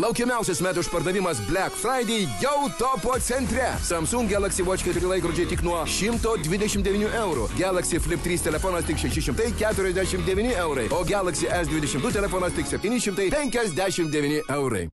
Laukiamiausias metų išpardavimas Black Friday jau topo centre. Samsung Galaxy Watch 4 laikrodžiai tik nuo 129 eurų. Galaxy Flip 3 telefonas tik 649 eurai. O Galaxy S22 telefonas tik 759 eurai.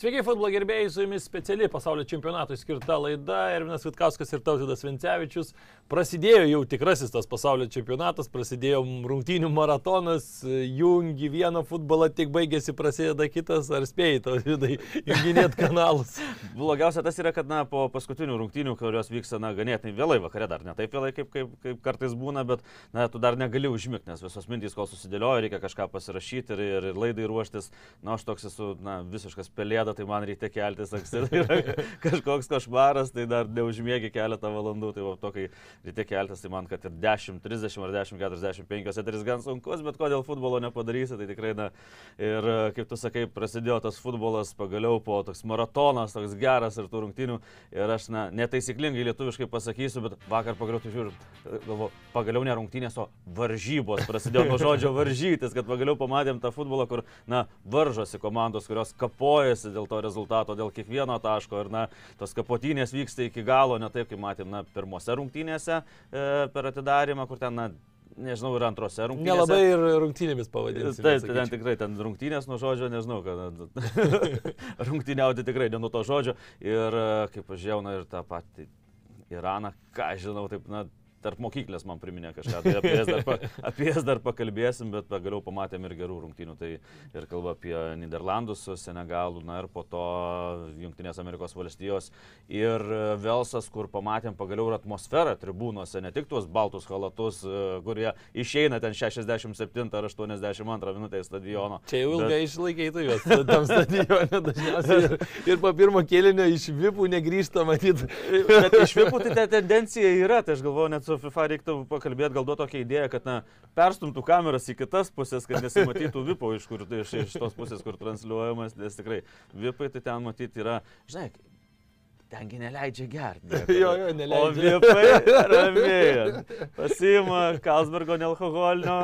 Sveiki, futbolo gerbėjai, su jumis speciali pasaulio čempionatui skirta laida. Ervinas Vitkauskas ir Tautidas Vincevičius. Prasidėjo jau tikrasis tas pasaulio čempionatas, prasidėjo rungtynių maratonas, jungi vieną futbolą, tik baigėsi, prasideda kitas, ar spėjai to vidai junginėt kanalus. Blogiausia tas yra, kad na, po paskutinių rungtynių, kurios vyksta na, ganėtinai vėlai vakare, dar ne taip vėlai, kaip, kaip, kaip kartais būna, bet na, tu dar negali užmigti, nes visos mintys, kol susidėlioja, reikia kažką pasirašyti ir, ir, ir laidai ruoštis. Na, aš toks esu na, visiškas pelėdas valandą, tai man reikia keltis anksti. Tai kažkoks košmaras, tai dar neužmėgi keletą valandų. Tai va, to, kai reikia keltis, tai man, kad ir 10.30 ar 10.45 eteris gan sunkus, bet kodėl futbolo nepadarysi, tai tikrai, na, ir kaip tu sakai, prasidėjo tas futbolas pagaliau po toks maratonas, toks geras ir tų rungtynių. Ir aš, na, netaisyklingai lietuviškai pasakysiu, bet vakar pagaliau, tu žiūri, galvo, pagaliau ne rungtynės, o varžybos prasidėjo nuo žodžio varžytis, kad pagaliau pamatėm tą futbolą, kur, na, varžosi komandos, kurios kapojasi dėl to rezultato, dėl kiekvieno taško. Ir, na, tos kapotynės vyksta iki galo, ne taip, kaip matėm, na, pirmose rungtynėse e, per atidarimą, kur ten, na, nežinau, ir antrose rungtynėse. Nelabai ir rungtynėmis pavadinti. Taip, tai ten tikrai, ten rungtynės nuo žodžio, nežinau, kad rungtyniauti tikrai ne nuo to žodžio. Ir e, kaip pažiūrėjau, na ir tą patį Iraną, ką žinau, taip, na, tarp mokyklės man priminė kažką, tai apie jas, dar, pa, apie jas dar pakalbėsim, bet pagaliau pamatėm ir gerų rungtynių. Tai ir kalba apie Niderlandus su Senegalu, na ir po to Junktinės Amerikos valstijos ir Velsas, kur pamatėm pagaliau ir atmosferą tribūnose, ne tik tuos baltus halatus, kurie išeina ten 67 ar 82 minutę į stadioną. Čia jau ilgai bet... išlaikėjai tu juos tam stadione dažniausiai. Ir, ir po pirmo kėlinio iš vipų negrįžta matyti. Bet iš vipų tai ta tendencija yra, tai aš galvoju, net su FIFA reiktų pakalbėti, gal duoti tokią idėją, kad na, perstumtų kameras į kitas pusės, kad nesimatytų vipo iš, kur, iš, iš tos pusės, kur transliuojamas, nes tikrai vipai tai ten matyti yra, žinai, tengi neleidžia gerti. jo, jo, neleidžia. O vipai ramiai. Pasima Kalsbergo nealkoholinio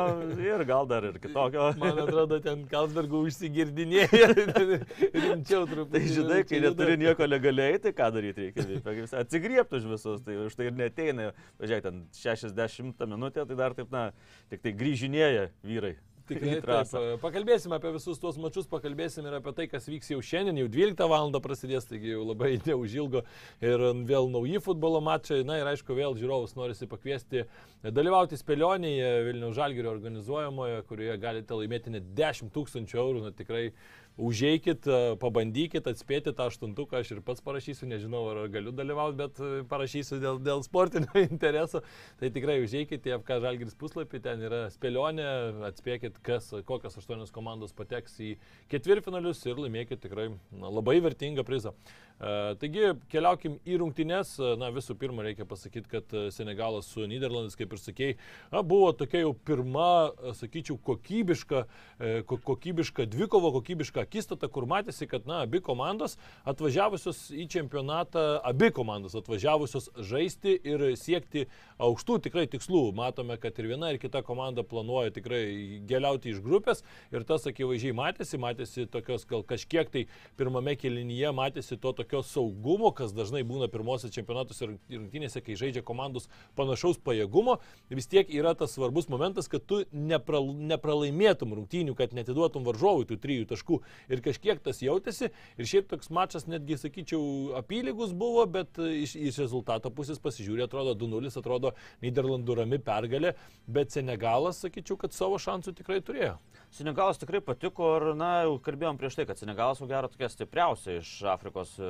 ir gal dar ir kitokio. Man atrodo, ten Kalsbergo užsigirdinėja. Rimčiau truputį. Tai žinai, kai neturi nieko legaliai, tai ką daryti reikia? Atsigriepti už visus, tai už tai ir neteina. Važiuok, ten 60 minutę, tai dar taip, na, tik tai grįžinėja vyrai. Tikrai taip. Pakalbėsim apie visus tuos mačius, pakalbėsim ir apie tai, kas vyks jau šiandien, jau 12 val. prasidės, taigi jau labai neužilgo ir vėl nauji futbolo mačai. Na ir aišku, vėl žiūrovus norisi pakviesti dalyvauti spėlionėje Vilnių Žalgirio organizuojamoje, kurioje galite laimėti net 10 tūkstančių eurų. Na tikrai užeikit, pabandykit atspėti tą aštuntuką, aš ir pats parašysiu, nežinau ar galiu dalyvauti, bet parašysiu dėl, dėl sportinio intereso. Tai tikrai užeikit į FK Žalgiris puslapį, ten yra spėlionė, atspėkit, kas, kokios aštuonios komandos pateks į ketvirtfinalius ir laimėkit tikrai na, labai vertingą prizą. E, taigi keliaukim į rungtynes. Na visų pirma reikia pasakyti, kad Senegalas su Niderlandais, kaip ir sakėjai, buvo tokia jau pirma, sakyčiau, kokybiška, e, kokybiška dvikova, kokybiška akistata, kur matėsi, kad na, abi komandos atvažiavusios į čempionatą, abi komandos atvažiavusios žaisti ir siekti aukštų tikrai tikslų. Matome, kad ir viena, ir kita komanda planuoja tikrai geriauti iš grupės ir tas akivaizdžiai matėsi, matėsi tokios gal kažkiek tai pirmame kelinyje matėsi to tokio saugumo, kas dažnai būna pirmosios čempionatuose ir rinktinėse, kai žaidžia komandos panašaus pajėgumo, vis tiek yra tas svarbus momentas, kad tu nepra, nepralaimėtum rungtynių, kad netiduotum varžovui tų trijų taškų. Ir kažkiek tas jautėsi. Ir šiaip toks mačas netgi, sakyčiau, apylygus buvo, bet iš, iš rezultato pusės pasižiūrė, atrodo 2-0, atrodo Niderlandų rami pergalė, bet Senegalas, sakyčiau, kad savo šansų tikrai turėjo. Senegalas tikrai patiko ir, na, jau kalbėjom prieš tai, kad Senegalas, ko gero, tokia stipriausia iš Afrikos e,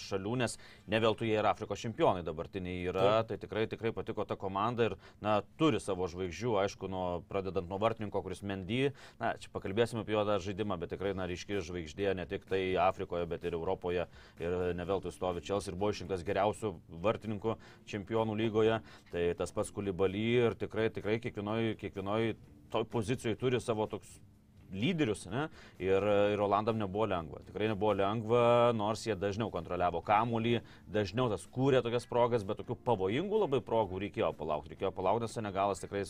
šalių, nes ne veltui jie yra Afrikos čempionai dabartiniai yra, Taip. tai tikrai, tikrai patiko ta komanda ir, na, turi savo žvaigždžių, aišku, nuo, pradedant nuo vartininko, kuris Mendy, na, čia pakalbėsime apie jo dar žaidimą, bet tikrai tikrai na, ryški žvaigždė ne tik tai Afrikoje, bet ir Europoje. Ir ne veltui stovi Čels ir buvo išrinktas geriausių vartininkų čempionų lygoje. Tai tas pats Kulibaly ir tikrai, tikrai kiekvienoje kiekvienoj toj pozicijoje turi savo toks lyderius, ne? Ir, ir Olandam nebuvo lengva. Tikrai nebuvo lengva, nors jie dažniau kontroliavo kamuolį, dažniau tas kūrė tokias progas, bet tokių pavojingų labai progų reikėjo palaukti. Reikėjo palaukti, nes Senegalas tikrai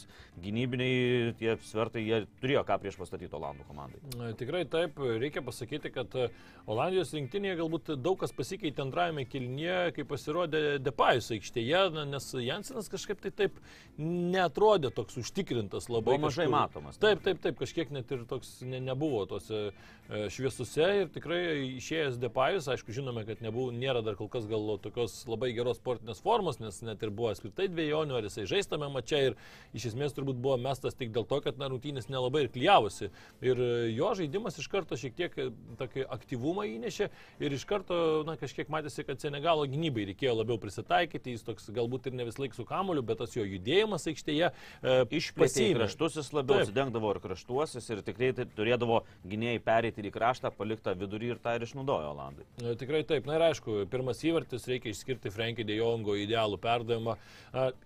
gynybiniai tie svertai, jie turėjo ką prieš pastatyti Olandų komandai. Tikrai taip, reikia pasakyti, kad e, Olandijos rinktinėje galbūt daug kas pasikeitė antrajame kilnyje, kai pasirodė Depajus aikštėje, nes Jansinas kažkaip tai taip netrodė toks užtikrintas labai. Buvo mažai kažkur. matomas? Taip, taip, taip, kažkiek net ir toks ne, nebuvo tose šviesose ir tikrai išėjęs Depajus, aišku, žinome, kad nebuvo, nėra dar kol kas gal tokios labai geros sportinės formos, nes net ir buvo apskritai dviejonių, ar jisai žaistame mačia ir iš esmės turbūt buvo mestas tik dėl to, kad na, rungtynės nelabai ir klyjavosi. Ir e, jo žaidimas iš karto šiek tiek e, tokį aktyvumą įnešė ir iš karto na, kažkiek matėsi, kad Senegalo gynybai reikėjo labiau prisitaikyti, jis toks galbūt ir ne vis laik su kamuoliu, bet tas jo judėjimas aikštėje e, Išplėtė kraštus jis labiau, atsidengdavo ir kraštuosius ir tikrai tai turėdavo gynėjai pereiti į kraštą, palikta vidurį ir tą ir išnaudojo Olandai. E, Tikrai taip, na ir aišku, pirmas įvartis reikia išskirti Frankį De Jongo idealų perdavimą.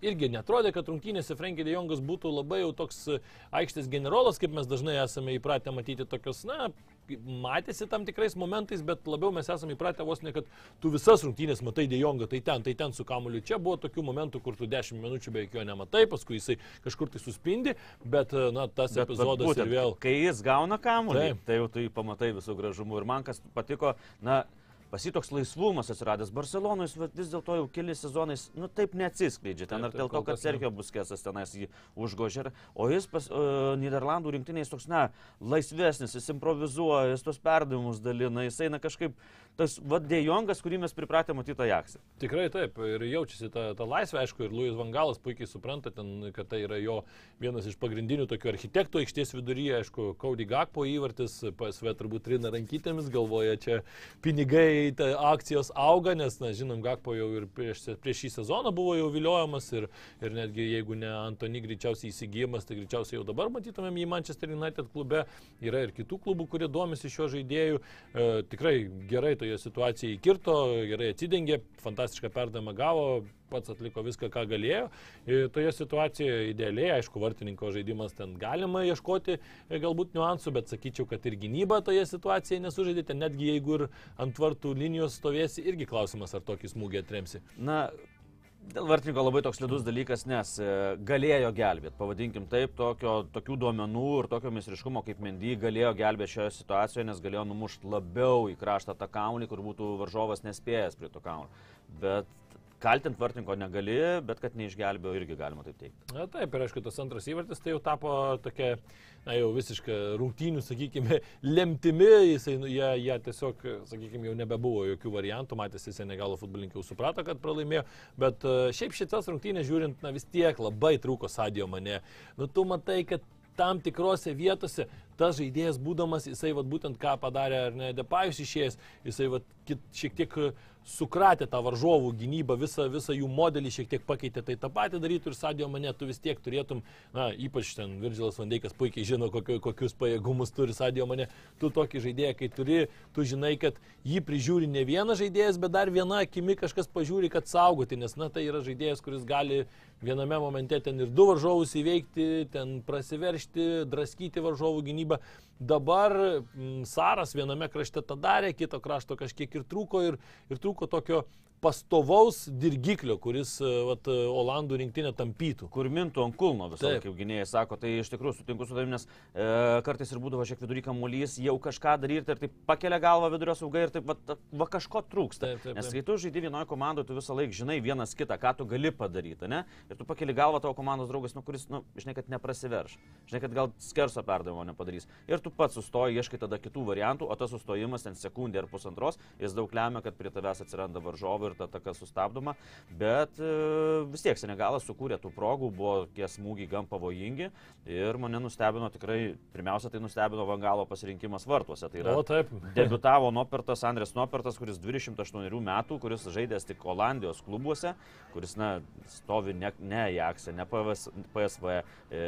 Irgi netrodė, kad rungtynėse Frankį De Jongas būtų labai jau toks aikštės generolas, kaip mes dažnai esame įpratę matyti tokios, na, matėsi tam tikrais momentais, bet labiau mes esame įpratę vos ne, kad tu visas rungtynės matai De Jongą, tai ten, tai ten su kamuoliu. Čia buvo tokių momentų, kur tu 10 minučių beveik jo nematai, paskui jisai kažkur tai suspindi, bet, na, tas Bet epizodas būtent, ir vėl. Kai jis gauna kamuolį, Taip. tai jau tu jį pamatai visų gražumų. Ir man kas patiko, na, pasitoks laisvumas atsiradęs. Barcelonoje, vis dėlto jau keli sezonais, nu taip neatsiskleidžia. Ten, Taip, ar dėl to, kad. Sergio Buskesas tenais jį užgožė, o jis pas uh, Niderlandų rinktinės toks, na, laisvesnis, jis improvizuoja, jis tos perdavimus dalina, jis eina kažkaip, tas vadėjongas, kurį mes pripratę matyti Ajaxį. Tikrai taip, ir jaučiasi ta, ta laisvė, aišku, ir Luis Vangalas puikiai supranta, ten, kad tai yra jo vienas iš pagrindinių tokių architektų aikštės viduryje, aišku, Kaudi Gakpo įvartis, PSV turbūt trina rankytėmis, galvoja, čia pinigai, ta akcijos auga, nes, na, žinom, Gakpo jau ir prieš, prieš šį sezoną buvo jau viliojamas ir, ir netgi jeigu ne Antony greičiausiai įsigijimas, tai greičiausiai jau dabar matytumėm jį Manchester United klube, yra ir kitų klubų, kurie domisi šiuo žaidėju, e, tikrai gerai toje situacijoje įkirto, gerai atsidengė, fantastišką perdamą gavo, pats atliko viską, ką galėjo. Ir toje situacijoje idealiai, aišku, vartininko žaidimas ten galima ieškoti e, galbūt niuansų, bet sakyčiau, kad ir gynyba toje situacijoje nesužaidėte, netgi jeigu ir ant vartų linijos stovėsi, irgi klausimas, ar tokį smūgį atremsi. Na, dėl vartininko labai toks slidus dalykas, nes e, galėjo gelbėti, pavadinkim taip, tokio, tokių duomenų ir tokio misriškumo kaip Mendy galėjo gelbėti šioje situacijoje, nes galėjo numušti labiau į kraštą tą kaulį, kur būtų varžovas nespėjęs prie to kaulio. Bet kaltinti vartininko negali, bet kad neišgelbėjo irgi galima taip teikti. Na taip, ir aišku, tas antras įvartis tai jau tapo tokia, na jau visiška rungtynių, sakykime, lemtimi, jisai, nu, jie, jie tiesiog, sakykime, jau nebebuvo jokių variantų, matėsi Senegalo futbolininkai jau suprato, kad pralaimėjo, bet e, šiaip šitas rungtynės žiūrint, na vis tiek labai trūko sadio mane. Nu tu matai, kad tam tikrose vietose tas žaidėjas būdamas, jisai vat, būtent ką padarė, ar ne, Depajus išėjęs, jisai vat, kit, šiek tiek e, sukratė tą varžovų gynybą, visą, visą jų modelį šiek tiek pakeitė, tai tą patį darytų ir Sadio mane, tu vis tiek turėtum, na, ypač ten Virgilas Vandeikas puikiai žino, kokio, kokius pajėgumus turi Sadio mane, tu tokį žaidėją, kai turi, tu žinai, kad jį prižiūri ne vienas žaidėjas, bet dar viena akimi kažkas pažiūri, kad saugoti, nes, na, tai yra žaidėjas, kuris gali viename momente ten ir du varžovus įveikti, ten prasiveršti, draskyti varžovų gynybą. Dabar m, Saras viename krašte tą darė, kito krašto kažkiek ir trūko ir, ir trūko tokio pastovaus dirgiklio, kuris e, vat, e, Olandų rinktinę tampytų. Kur mintų ant kulno visą, kaip gynėjai sako, tai iš tikrųjų sutinku su tavimi, nes e, kartais ir būdavo šiek tiek vidury kamuolys, jau kažką daryti ir taip pakelia galvą vidurio saugai ir taip va, va kažko trūksta. Taip, taip, Nes taip. kai tu žaidži vienoje komandoje, tu visą laiką žinai vienas kitą, ką tu gali padaryti, ne? Ir tu pakeli galvą tavo komandos draugas, nu, kuris, nu, žinai, kad neprasiverš. Žinai, kad gal skerso perdavimo nepadarys. Ir tu pats sustoji, ieškai tada kitų variantų, o tas sustojimas ten sekundė ar pusantros, jis daug lemia, kad prie tavęs atsiranda varžovai ir ir ta taka sustabdoma, bet e, vis tiek Senegalas sukūrė tų progų, buvo tie smūgiai gan pavojingi ir mane nustebino tikrai, pirmiausia, tai nustebino Vangalo pasirinkimas vartuose. Tai yra, O taip. Debutavo Nopertas, Andrės Nopertas, kuris 28 metų, kuris žaidęs tik Olandijos klubuose, kuris, na, stovi ne, ne Jakse, ne PVS, PSV, e,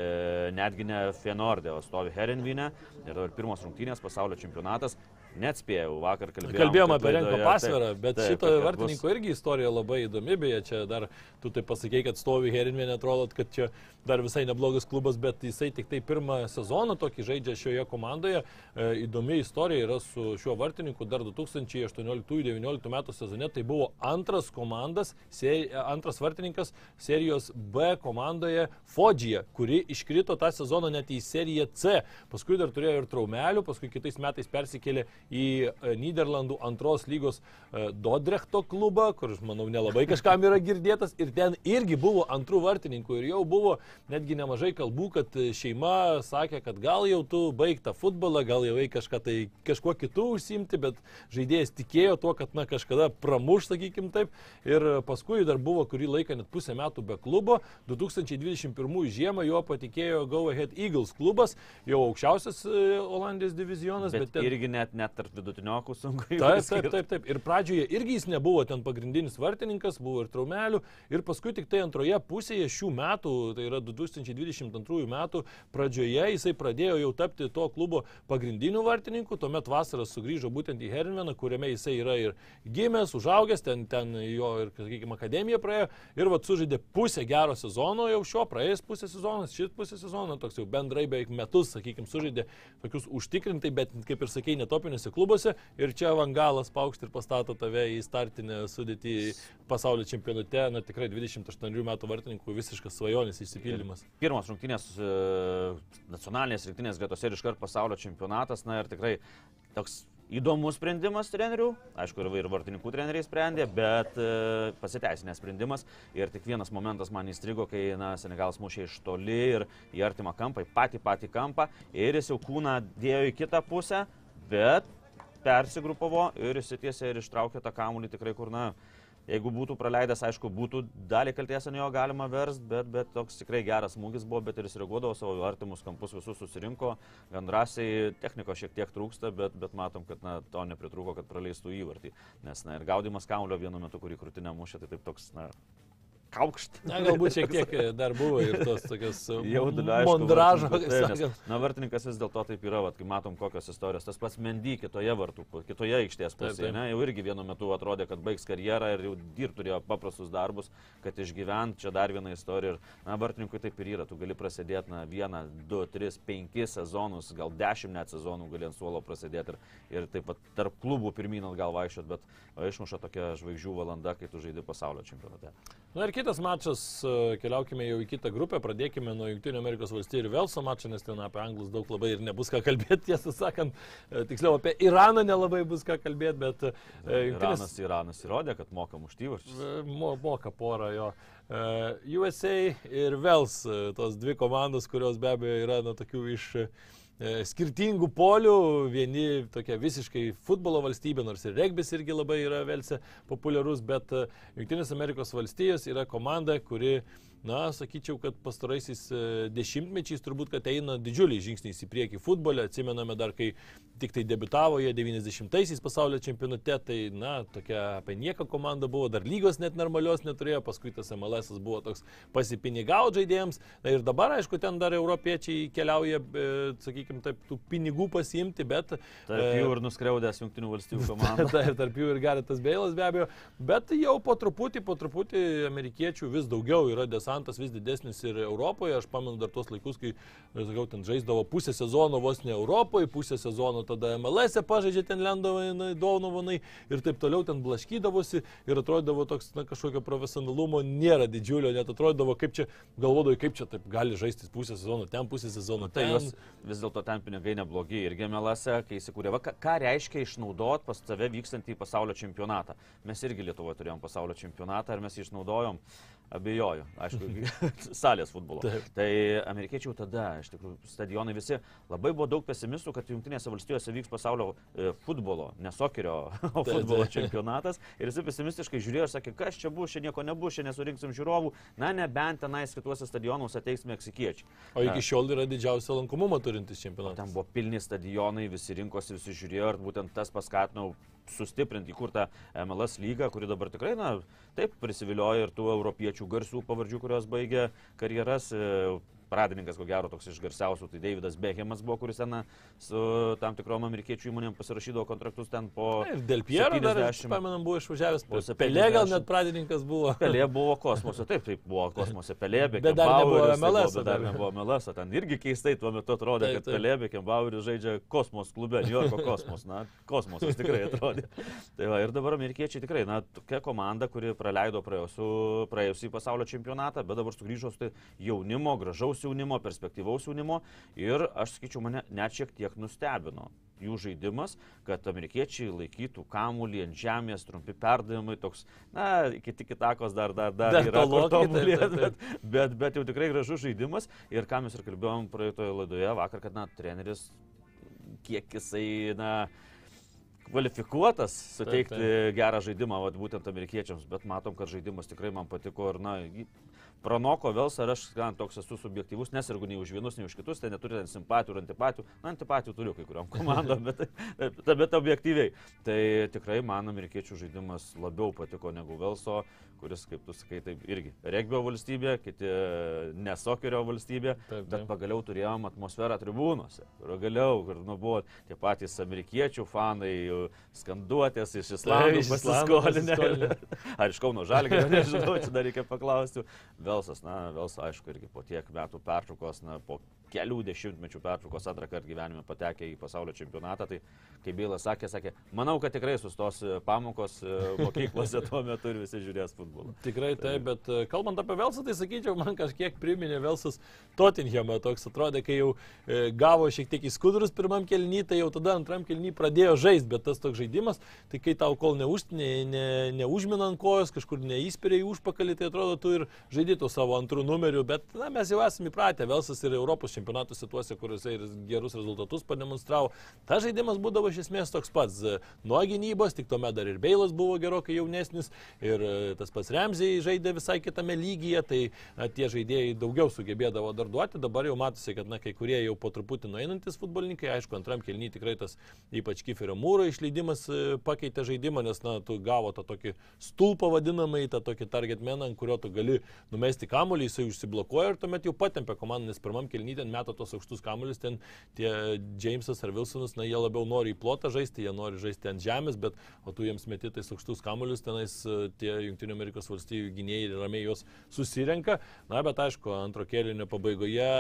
netgi ne Fenordė, o stovi Herenvine. Ir dabar pirmos rungtynės pasaulio čempionatas. Net spėjau, vakar kalbėjome. Kalbėjom apie Renko pasvirą, bet taip, šito vartininko bus- irgi istorija labai įdomi, beje, čia dar tu tai pasakėjai, kad stovi Herinvė, atrodo, kad čia dar visai neblogas klubas, bet jisai tik tai pirmą sezoną tokį žaidžia šioje komandoje. E, įdomi istorija yra su šiuo vartininku dar 2018-2019 metų sezone. Tai buvo antras komandas, se- antras vartininkas serijos B komandoje Fodžija, kuri iškrito tą sezoną net į seriją C. Paskui dar turėjo ir traumelių, paskui kitais metais persikėlė į e, Niderlandų antros lygos e, Dodrechto klubą, kur, aš manau, nelabai kažkam yra girdėtas. Ir ten irgi buvo antrų vartininkų. Ir jau buvo netgi nemažai kalbų, kad šeima sakė, kad gal jau tu baigta futbolą, gal jau eik kažką tai kažkuo kitų užsimti, bet žaidėjas tikėjo tuo, kad na kažkada pramuš, sakykim taip. Ir paskui dar buvo kurį laiką net pusę metų be klubo. 2021 žiemą jo patikėjo Go Ahead Eagles klubas, jau aukščiausias e, Olandijos divizionas. Bet, Bet, ten- irgi net, net tarp vidutiniokų sunku Taip, taip, taip, taip. Ir pradžioje irgi jis nebuvo ten pagrindinis vartininkas, buvo ir traumelių. Ir paskui tik tai antroje pusėje šių metų, tai yra 2022 metų pradžioje, jisai pradėjo jau tapti to klubo pagrindiniu vartininku. Tuomet vasaras sugrįžo būtent į Hermeną, kuriame jisai yra ir gimęs, užaugęs, ten, ten jo ir, sakykime, akademija praėjo. Ir vad sužaidė pusę gero sezono jau šio, praėjęs pusę sezono, šit pusę sezono, toks jau bendrai beveik metus, sakykime, sužaidė tokius užtikrintai, bet kaip ir sakei, netopinėse klubuose. Ir čia Vangalas paukšt ir pastato tave į startinę sudėtį pasaulio čempionate. Na tikrai 28 metų vartininkų visiškas svajonės išsipildymas. Pirmas rungtynės e, nacionalinės rinktinės gretose ir iškart pasaulio čempionatas. Na ir tikrai toks įdomus sprendimas trenerių. Aišku, ir vartininkų treneriai sprendė, bet e, pasiteisinęs sprendimas. Ir tik vienas momentas man įstrigo, kai na, Senegalas mušė iš toli ir į artimą kampą, į patį patį kampą. Ir jis jau kūną dėjo į kitą pusę, bet persigrupavo ir įsitiesė ir ištraukė tą kamuolį tikrai kur, na, Jeigu būtų praleidęs, aišku, būtų dalį kalties ant jo galima verst, bet, bet toks tikrai geras smūgis buvo, bet ir jis reaguodavo savo artimus kampus, visus susirinko, gan drąsiai, technikos šiek tiek trūksta, bet, bet matom, kad na, to nepritrūko, kad praleistų įvartį. Nes na, ir gaudimas kamulio vienu metu, kurį krūtinę mušė, tai taip toks, na, kaukšt. Na, galbūt šiek tiek dar buvo ir tos tokios Jaudulio, aišku. mondražo, sakant. Na, vartininkas vis dėlto taip yra, vat, kai matom kokios istorijos. Tas pats Mendy kitoje vartų, kitoje aikštės pusėje, ne, jau irgi vienu metu atrodė, kad baigs karjerą ir jau dir turėjo paprastus darbus, kad išgyvent. Čia dar viena istorija. Ir, na, vartininkui taip ir yra. Tu gali prasidėti, na, vieną, du, tris, penkis sezonus, gal dešimt net sezonų gali ant suolo prasidėti ir, ir taip pat tarp klubų pirmyn atgal vaikščiot, bet išmuša tokia žvaigždžių valanda, kai tu žaidži pasaulio čempionate. Na ir kitas mačas, e, keliaukime jau į kitą grupę, pradėkime nuo Junktinio Amerikos valstybių ir Velso mačo, nes ten apie anglus daug labai ir nebus ką kalbėti, tiesą sakant, E, tiksliau apie Iraną nelabai bus ką kalbėti, bet e, Iranas, Junktinės Iranas įrodė, kad moka muštyvarčius. Mo- moka porą jo. USA ir Vels, tos dvi komandos, kurios be abejo yra na, tokių iš e, skirtingų polių, vieni tokia visiškai futbolo valstybė, nors ir regbis irgi labai yra Velse populiarus, bet e, Junktinės Amerikos valstijos yra komanda, kuri Na, sakyčiau, kad pastaraisiais e, dešimtmečiais turbūt, kad eina didžiuliai žingsniai į priekį futbole. Atsimename dar, kai tik tai debitavo jie 90-aisiais pasaulio čempionate, tai, na, tokia apie nieką komanda buvo, dar lygos net normalios neturėjo, paskui tas MLS buvo toks pasipinigau žaidėjams. Na ir dabar, aišku, ten dar europiečiai keliauja, e, sakykime, taip, tų pinigų pasiimti, bet... Tarp e, jų ir nuskriaudęs Junktinių valstybių komandą. Taip, tarp jų ir Garetas Beilas be abejo, bet jau po truputį, po truputį amerikiečių vis daugiau yra desantas vis didesnis ir Europoje. Aš pamenu dar tuos laikus, kai, aš sakau, ten žaisdavo pusę sezono vos ne Europoje, pusę sezono tada MLS e pažaidžia ten Lendovanai, Donovanai ir taip toliau ten blaškydavosi ir atrodydavo toks, na, kažkokio profesionalumo nėra didžiulio, net atrodydavo, kaip čia, galvodavau, kaip čia taip gali žaisti pusę sezono, ten pusę sezono, Tai ten. jos vis dėlto ten pinigai neblogi ir gemelase, kai įsikūrė, va, ką, reiškia išnaudot pas save vykstantį pasaulio čempionatą. Mes irgi Lietuvoje turėjom pasaulio čempionatą ir mes jį išnaudojom. Abejoju, aišku, salės futbolo. Taip. Tai amerikiečių tada, iš tikrųjų, stadionai visi, labai buvo daug pesimistų, kad Junktinėse valstijose vyks pasaulio e, futbolo, ne sokerio, o Taip, futbolo taip. čempionatas. Ir visi pesimistiškai žiūrėjo ir sakė, kas čia bus, čia nieko nebus, čia nesurinksim žiūrovų. Na, nebent tenais kituose stadionuose ateiks meksikiečiai. O iki šiol yra didžiausia lankomumo turintis čempionatas. Ten buvo pilni stadionai, visi rinkosi, visi žiūrėjo ir būtent tas paskatino sustiprinti įkurtą MLS lygą, kuri dabar tikrai, na, taip prisivilioja ir tų europiečių garsių pavardžių, kurios baigė karjeras. E, Pradininkas, ko gero, toks iš garsiausių, tai Davidas Beckhamas buvo, kuris ten na, su tam tikrom amerikiečių įmonėm pasirašydavo kontraktus ten po... Ir Dėl Piero, dar, 70. pamenam, buvo išvažiavęs. Po Pelė gal 70. net pradininkas buvo. Pelė buvo kosmose, taip, taip buvo kosmose Pelė, Bet dar nebuvo tai MLS, Bet dar nebuvo MLS, ten irgi keistai tuo metu atrodė, Taip, kad taip. Pelė, Beckenbaueris žaidžia kosmos klube, New Yorko kosmos, na, kosmosas tikrai atrodė. Tai va, ir dabar amerikiečiai tikrai, na, tokia komanda, kuri praleido praėjusį pasaulio čempionatą, bet dabar sugrįžo su tai jaunimo, gražaus jaunimo, perspektyvaus jaunimo ir aš sakyčiau, mane net šiek tiek nustebino jų žaidimas, kad amerikiečiai laikytų kamuolį ant žemės, trumpi perdavimai, toks, na, iki tik kitakos dar, dar, dar, Dar yra taip. bet, bet, bet jau tikrai gražus žaidimas ir ką mes ir kalbėjom praeitoje laidoje vakar, kad, na, treneris, kiek jisai, na, kvalifikuotas suteikti Taip, taip. gerą žaidimą, vat, būtent amerikiečiams, bet matom, kad žaidimas tikrai man patiko ir, na, pranoko Velsą ir aš gan toks esu subjektyvus, nesirgu nei už vienus, nei už kitus, tai neturiu ten simpatijų ir antipatijų, na, antipatijų turiu kai kuriuom komandom, bet, bet, bet objektyviai. Tai tikrai man amerikiečių žaidimas labiau patiko negu Velso, kuris, kaip tu sakai, taip irgi regbio valstybė, kiti nesokerio valstybė, Taip, bet taip. pagaliau turėjom atmosferą tribūnose. Pagaliau, kur nu, buvo tie patys amerikiečių fanai, skanduotės iš Islandų Islandų pasiskolinę. Ar iš Kauno Žalgio, nežinau, čia dar reikia paklausti. Velsas, na, Velsas, aišku, irgi po tiek metų pertraukos, na, po kelių dešimtmečių pertraukos antrą kartą gyvenime patekę į pasaulio čempionatą, tai kaip Bilas sakė, sakė, manau, kad tikrai sustos e, pamokos e, mokyklose tuo metu ir visi žiūrės futbolą. Tikrai taip, bet e, kalbant apie Velsą, tai sakyčiau, man kažkiek priminė Velsas Tottenhamą. Toks atrodė, kai jau gavo šiek tiek įskudrus pirmam kelny, tai jau tada antram kelny pradėjo žaisti, bet tas toks žaidimas, tai kai tau kol neužt, ne, ne, ant kojos, kažkur neįspėrė į užpakalį, tai atrodo, tu ir žaidytų savo antrų numerių, bet na, mes jau esame įpratę, Velsas ir Europos čempionatuose tuose, kuriuose ir gerus rezultatus pademonstravo. Ta žaidimas būdavo iš esmės toks pats. Nuo gynybos, tik tuomet dar ir Beilas buvo gerokai jaunesnis ir e, tas pats Remziai žaidė visai kitame lygyje, tai na, tie žaidėjai daugiau sugebėdavo dar duoti. Dabar jau matosi, kad na, kai kurie jau po truputį nueinantis futbolininkai, aišku, antram kelny tikrai tas ypač Kiferio mūro išleidimas e, pakeitė žaidimą, nes na, tu gavo tą tokį stulpą vadinamą, tą tokį target meną, ant kurio tu gali numesti kamuolį, jisai užsiblokuoja ir tuomet jau patempia komandą, nes pirmam kelny ten meta tos aukštus kamuolius, ten tie Jamesas ar Wilsonas, na jie labiau nori į plotą žaisti, jie nori žaisti ant žemės, bet o tu jiems meti tais aukštus kamuolius, tenais e, tie Junktinių Amerikos valstybių gynėjai ramiai juos susirenka. Na, bet aišku, antro kėlinio pabaigoje,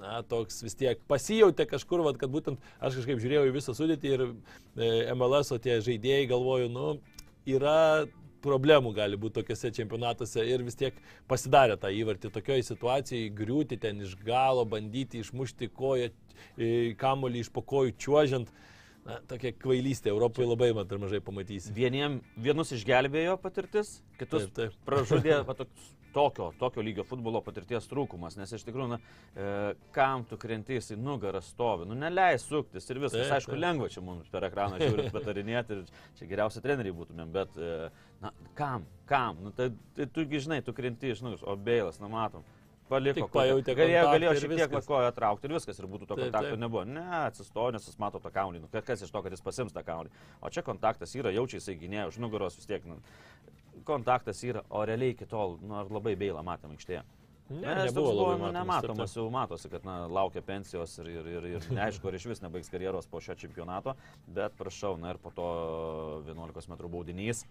na, toks vis tiek pasijautė kažkur, vat, kad būtent aš kažkaip žiūrėjau į visą sudėtį ir e, MLS, o tie žaidėjai galvoju, nu, yra problemų gali būti tokiuose čempionatuose ir vis tiek pasidarė tą įvartį tokioje situacijoje, griūti ten iš galo, bandyti išmušti koją, e, kamuolį iš po kojų čiuožiant. Na, tokia kvailystė Europoje labai man per mažai pamatysi. Vieniem, vienus išgelbėjo patirtis, kitus Taip, taip. pražudė va, toks, tokio, tokio lygio futbolo patirties trūkumas, nes iš tikrųjų, na, e, kam tu krentys į nugarą stovi, nu neleis suktis ir viskas, Taip, aišku, taip. lengva čia mums per ekraną žiūrint, patarinėti ir čia geriausi treneriai būtumėm, bet, e, na, kam, kam, nu, tai, tai tugi žinai, tu krenti iš nugaros, o Beilas, na matom. Paliko, pajautė galėjo, kontaktą galėjo ir šiek tiek koją traukti ir viskas, ir būtų to Taip, kontakto taip. nebuvo. Ne, atsistojo, nes jis mato tą kaunį. Nu, ka- kas iš to, kad jis pasims tą kaunį. O čia kontaktas yra, jaučiai jisai gynėjo už nugaros vis tiek. Nu, kontaktas yra, o realiai iki tol, nu, ar labai beilą matėm aikštėje. Ne, Nes nebuvo buvo, labai matomas, nematomas, jau matosi, kad na, laukia pensijos ir, ir, ir, ir neaišku, ar iš vis nebaigs karjeros po šio čempionato, bet prašau, na ir po to 11 m baudinys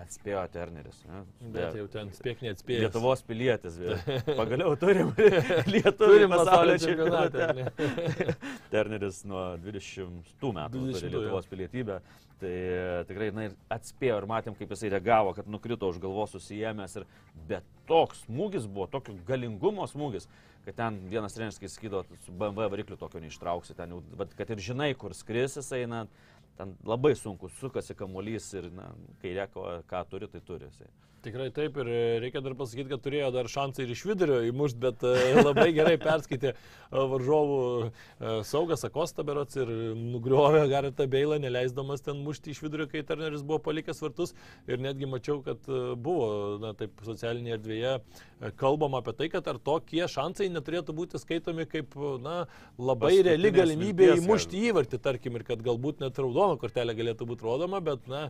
atspėjo Terneris. Ne? Bet jau ten spėk neatspėjo. Lietuvos pilietis. vėl. Pagaliau turim Lietuvį Turim pasaulio čempionate. Terneris nuo 20 metų 20 turi. Lietuvos pilietybę. Tai e, tikrai na, ir atspėjo ir matėm, kaip jisai reagavo, kad nukrito už galvos susijęs. Ir, bet toks smūgis buvo, tokio galingumo smūgis, kad ten vienas treneris, kai skydo, su BMW varikliu tokio neištrauksi, ten jau, bet kad ir žinai, kur skris jisai, na, ten labai sunku, sukasi kamuolys ir, na, kairė, ką turi, tai turi jisai. Tikrai taip ir e, reikia dar pasakyti, kad turėjo dar šansą ir iš vidurio įmušti, bet e, labai gerai perskaitė e, varžovų saugas Akosta berots ir nugriovė Garetą Beilą, neleisdamas ten mušti iš vidurio, kai Turneris buvo palikęs vartus. Ir netgi mačiau, kad buvo, na taip, socialinėje erdvėje kalbama apie tai, kad ar tokie šansai neturėtų būti skaitomi kaip, na, labai Paskutinės reali galimybė vilties įmušti įvartį, tarkim, ir kad galbūt net raudona kortelė galėtų būti rodoma, bet, na,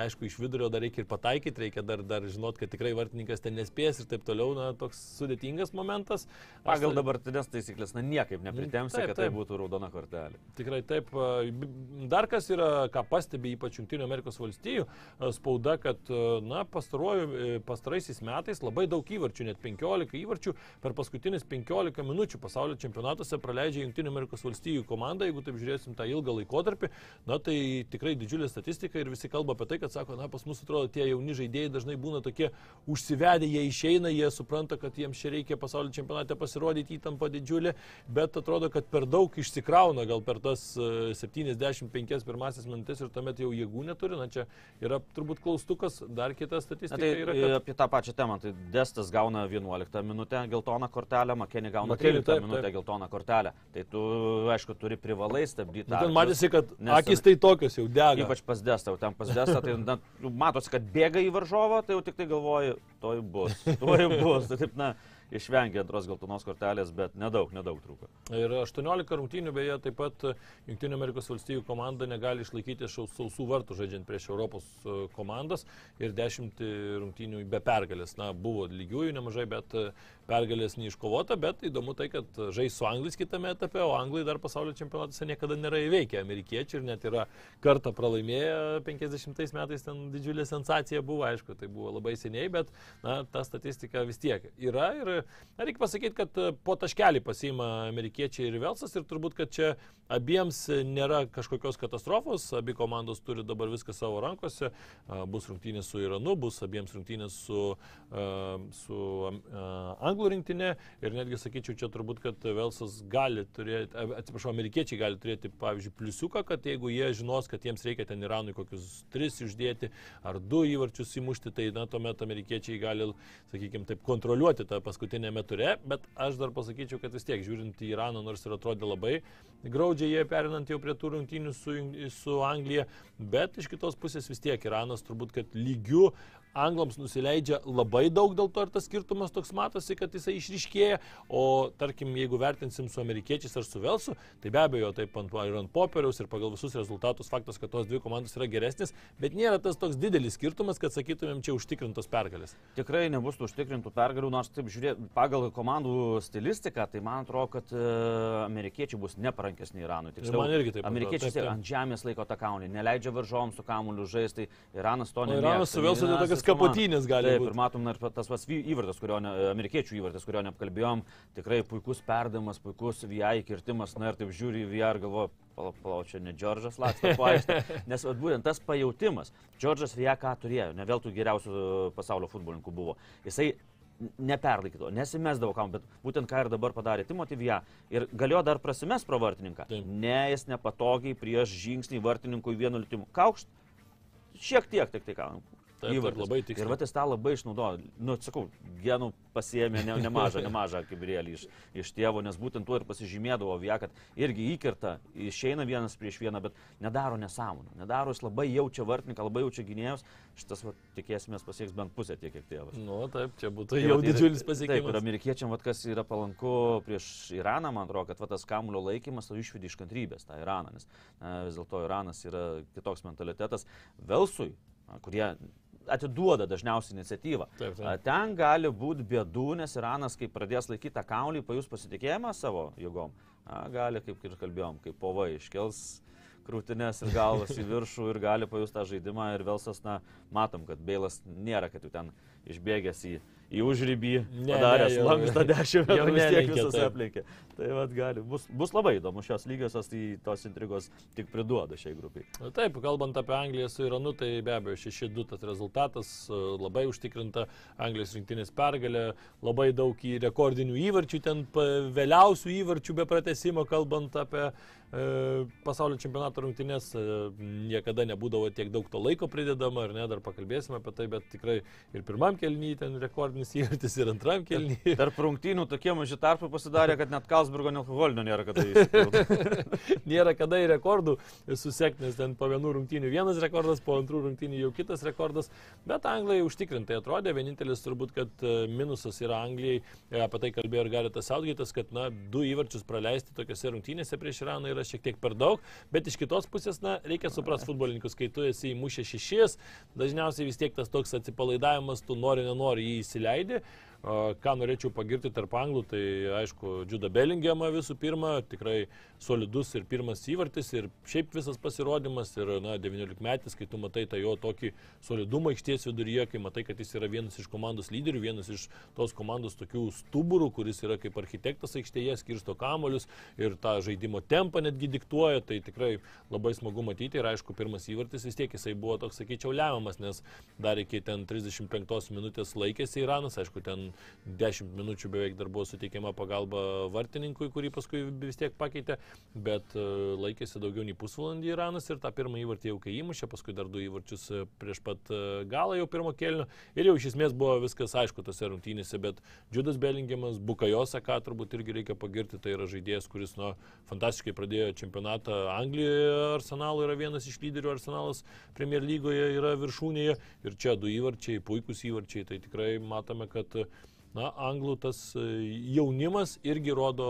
aišku, iš vidurio dar reikia ir pataikyti, reikia dar, dar žinot, kad tikrai vartininkas ten nespės ir taip toliau, na, toks sudėtingas momentas. Aš Pagal tai- dabartinės taisyklės, na niekaip nepritemsi, Taip, kad tai taip. būtų raudona kortelė. Tikrai taip. Dar kas yra, ką pastebi ypač Junktinių Amerikos valstijų spauda, kad, na, pastaruoju, e, pastaraisiais metais labai daug įvarčių, net 15 įvarčių per paskutinius 15 minučių pasaulio čempionatuose praleidžia Junktinių Amerikos valstijų komanda, jeigu taip žiūrėsim tą ilgą laikotarpį, na, tai tikrai didžiulė statistika ir visi kalba apie tai, kad sako, na, pas mus atrodo tie jauni žaidėjai dažnai būna tokie užsivedę, jie išeina, jie supranta, kad jiems čia reikia pasaulio čempionate pasirodyti įtampa didžiulė, bet atrodo, kad per daug išsikrauna gal per tas e, 75 pirmasis minutės ir tuomet jau jėgų neturi. Na čia yra turbūt klaustukas, dar kita Na, statistika tai yra, kad apie tą pačią temą. Tai Destas gauna 11 minutę geltoną kortelę, Makenį gauna Makeni, 13 taip, minutę taip. geltoną kortelę. Tai tu, aišku, turi privalai stabdyti. ten matėsi, kad nes akis tai tokios jau dega. Ypač pas Destą, jau ten pas Destą, tai na, matosi, kad bėga į varžovą, tai jau tik tai galvoji, toj bus, toj bus. Tai taip, na, išvengė antros geltonos kortelės, bet nedaug, nedaug trūko. Ir 18 rungtynių beje taip pat Amerikos valstybių komanda negali išlaikyti sausų vartų žaidžiant prieš Europos e, komandas ir 10 rungtynių be pergalės. Na, buvo lygiųjų nemažai, bet e, pergalės neiškovota, bet įdomu tai, kad žais su Anglijais kitame etape, o Anglai dar pasaulio čempionatuose niekada nėra įveikę amerikiečių ir net yra kartą pralaimėję 50 metais ten didžiulė sensacija buvo, aišku, tai buvo labai seniai, bet na, ta statistika vis tiek yra ir reikia pasakyti, kad e, po taškelį pasiima amerikiečiai ir Velsas ir turbūt, kad čia abiems nėra kažkokios katastrofos, abi komandos turi dabar viską savo rankose, bus rungtynės su Iranu, bus abiems rungtynės su, a, su Anglų rinktinė ir netgi sakyčiau, čia turbūt, kad Velsas gali turėti, atsiprašau, amerikiečiai gali turėti, pavyzdžiui, pliusiuką, kad jeigu jie žinos, kad jiems reikia ten Iranui kokius tris išdėti ar du įvarčius įmušti, tai na, tuomet amerikiečiai gali, sakykime, taip kontroliuoti tą paskutinėme ture, bet aš dar pasakyčiau, kad vis tiek žiūrint į Iraną, nors ir atrodė labai graudžiai jie perinant jau prie tų rungtynių su, su Anglija, bet iš kitos pusės vis tiek Iranas turbūt, kad lygių Anglams nusileidžia labai daug, dėl to ir tas skirtumas toks matosi, kad jisai išryškėja, o tarkim, jeigu vertinsim su amerikiečiais ar su Velsu, tai be abejo, taip ant, ir ant popieriaus ir pagal visus rezultatus faktas, kad tos dvi komandos yra geresnės, bet nėra tas toks didelis skirtumas, kad sakytumėm čia užtikrintos pergalės. Tikrai nebus tų užtikrintų pergalių, nors taip žiūrėt, pagal komandų stilistiką, tai man atrodo, kad e, amerikiečiai bus neparankesni Iranui. Ir man irgi taip Amerikiečiai taip, taip. ant žemės laiko tą kaunį, neleidžia varžoms su kamuliu žaisti, Iranas to nemėgsta. Iranas su Velsu tai Iranas komanda. kapotynės gali Taip, būt. ir matom, ir tas pats vy- įvartis, kurio, ne, amerikiečių įvartis, kurio neapkalbėjom, tikrai puikus perdavimas, puikus VI kirtimas, na ir taip žiūri į VR ir galvoja, palauk, palauk, čia ne Džordžas laksto po aikštę. Nes vat, būtent tas pajūtimas, Džordžas VI ką turėjo, ne veltui geriausių e, pasaulio futbolininkų buvo. Jisai neperlaikydavo, nesimesdavo kam, bet būtent ką ir dabar padarė Timothy Vija. Ir galėjo dar prasimest pro vartininką. Taip. Ne, jis nepatogiai prieš žingsnį vartininkui vienu lietimu. Kaukšt, šiek tiek tik tai ką. Taip, taip, labai tiksliai. Ir va jis tą labai išnaudojo. Nu, sakau, genų pasiemė ne, nemažą, nemažą kibirėlį iš, iš tėvo, nes būtent tuo ir pasižymėdavo Vija, kad irgi įkerta, išeina vienas prieš vieną, bet nedaro nesąmonę. Nedaro, jis labai jaučia vartininką, labai jaučia gynėjus. Šitas, va, tikėsimės, pasieks bent pusę tiek, kiek tėvas. Nu, taip, čia būtų Tai jau ir- didžiulis Taip, ir pasiekimas. amerikiečiam, vat, kas yra palanku prieš Iraną, man atrodo, kad va, tas kamulio laikymas to išvedė iš kantrybės tą Iraną, nes na, vis dėlto Iranas yra kitoks mentalitetas. Velsui, kurie atiduoda dažniausiai iniciatyvą. Taip, taip. Ten gali būti bėdų, nes Iranas, kai pradės laikyti tą kaulį, pajus pasitikėjimą savo jėgom, a, gali, kaip ir kalbėjom, kaip povai iškels krūtinės ir galvas į viršų ir gali pajusti tą žaidimą ir Velsas, na, matom, kad Beilas nėra, kad jau ten išbėgęs į, į užrybį, Ne, padaręs ne, jau- lankstą 10 jau metrų, vis tiek visas aplinkė. Tai vad gali. Bus, bus labai įdomu šios lygiosios, tai tos intrigos tik priduoda šiai grupiai. Taip, kalbant apie Angliją su Iranu, tai be abejo 6-2 tas rezultatas, e, labai užtikrinta Anglijos rinktinės pergalė, labai daug į rekordinių įvarčių, ten vėliausių įvarčių be pratesimo, kalbant apie pasaulio čempionato rungtynės, e, niekada nebūdavo tiek daug to laiko pridedama, ar ne, dar pakalbėsime apie tai, bet tikrai ir pirmam kelnyje ten rekordinis įvartis, ir antram kelnyje. Tarp rungtynių tokie maži tarpai pasidarė, kad net Kalsburgo nealkoholinio nėra, kad tai įsikurtų. Nėra kada į rekordų susekti, nes ten po vienų rungtynių vienas rekordas, po antrų rungtynių jau kitas rekordas, bet Anglai užtikrintai atrodė, vienintelis turbūt, kad e, minusas yra Anglijai, e, apie tai kalbėjo ir Garitas Saudgaitas, kad na, du įvarčius praleisti tokiuose rungtynėse prieš Iraną yra šiek tiek per daug, bet iš kitos pusės, na, reikia suprasti futbolininkus, kai tu esi įmušę šešis, dažniausiai vis tiek tas toks atsipalaidavimas, tu nori, nenori jį įsileidi. Ką norėčiau pagirti tarp anglų, tai aišku, Džuda Bellingiamą visų pirma, tikrai solidus ir pirmas įvartis, ir šiaip visas pasirodymas, ir, na, 19 metais, kai tu matai tą jo tokį solidumą aikštės viduryje, kai matai, kad jis yra vienas iš komandos lyderių, vienas iš tos komandos tokių stuburų, kuris yra kaip architektas aikštėje, skirsto kamolius ir tą žaidimo tempą netgi diktuoja, tai tikrai labai smagu matyti. Ir aišku, pirmas įvartis vis tiek jisai buvo toks, sakyčiau, lemiamas, nes dar iki ten 35 minutės laikėsi Iranas, aišku, ten 10 minučių beveik dar buvo suteikiama pagalba vartininkui, kurį paskui vis tiek pakeitė, bet e, laikėsi daugiau nei pusvalandį Iranas ir tą pirmą įvartį jau kai įmušė, paskui dar du įvarčius e, prieš pat e, galą jau pirmo kelnio ir jau iš esmės buvo viskas aišku tose rungtynėse, bet Džudas Belingiamas, Bukajosa, ką turbūt irgi reikia pagirti, tai yra žaidėjas, kuris nu, fantastiškai pradėjo čempionatą Anglijoje, Arsenalo yra vienas iš lyderių, Arsenalas Premier lygoje yra viršūnėje. Ir čia du įvarčiai, puikūs įvarčiai, tai tikrai matome, kad na, anglų tas e, jaunimas irgi rodo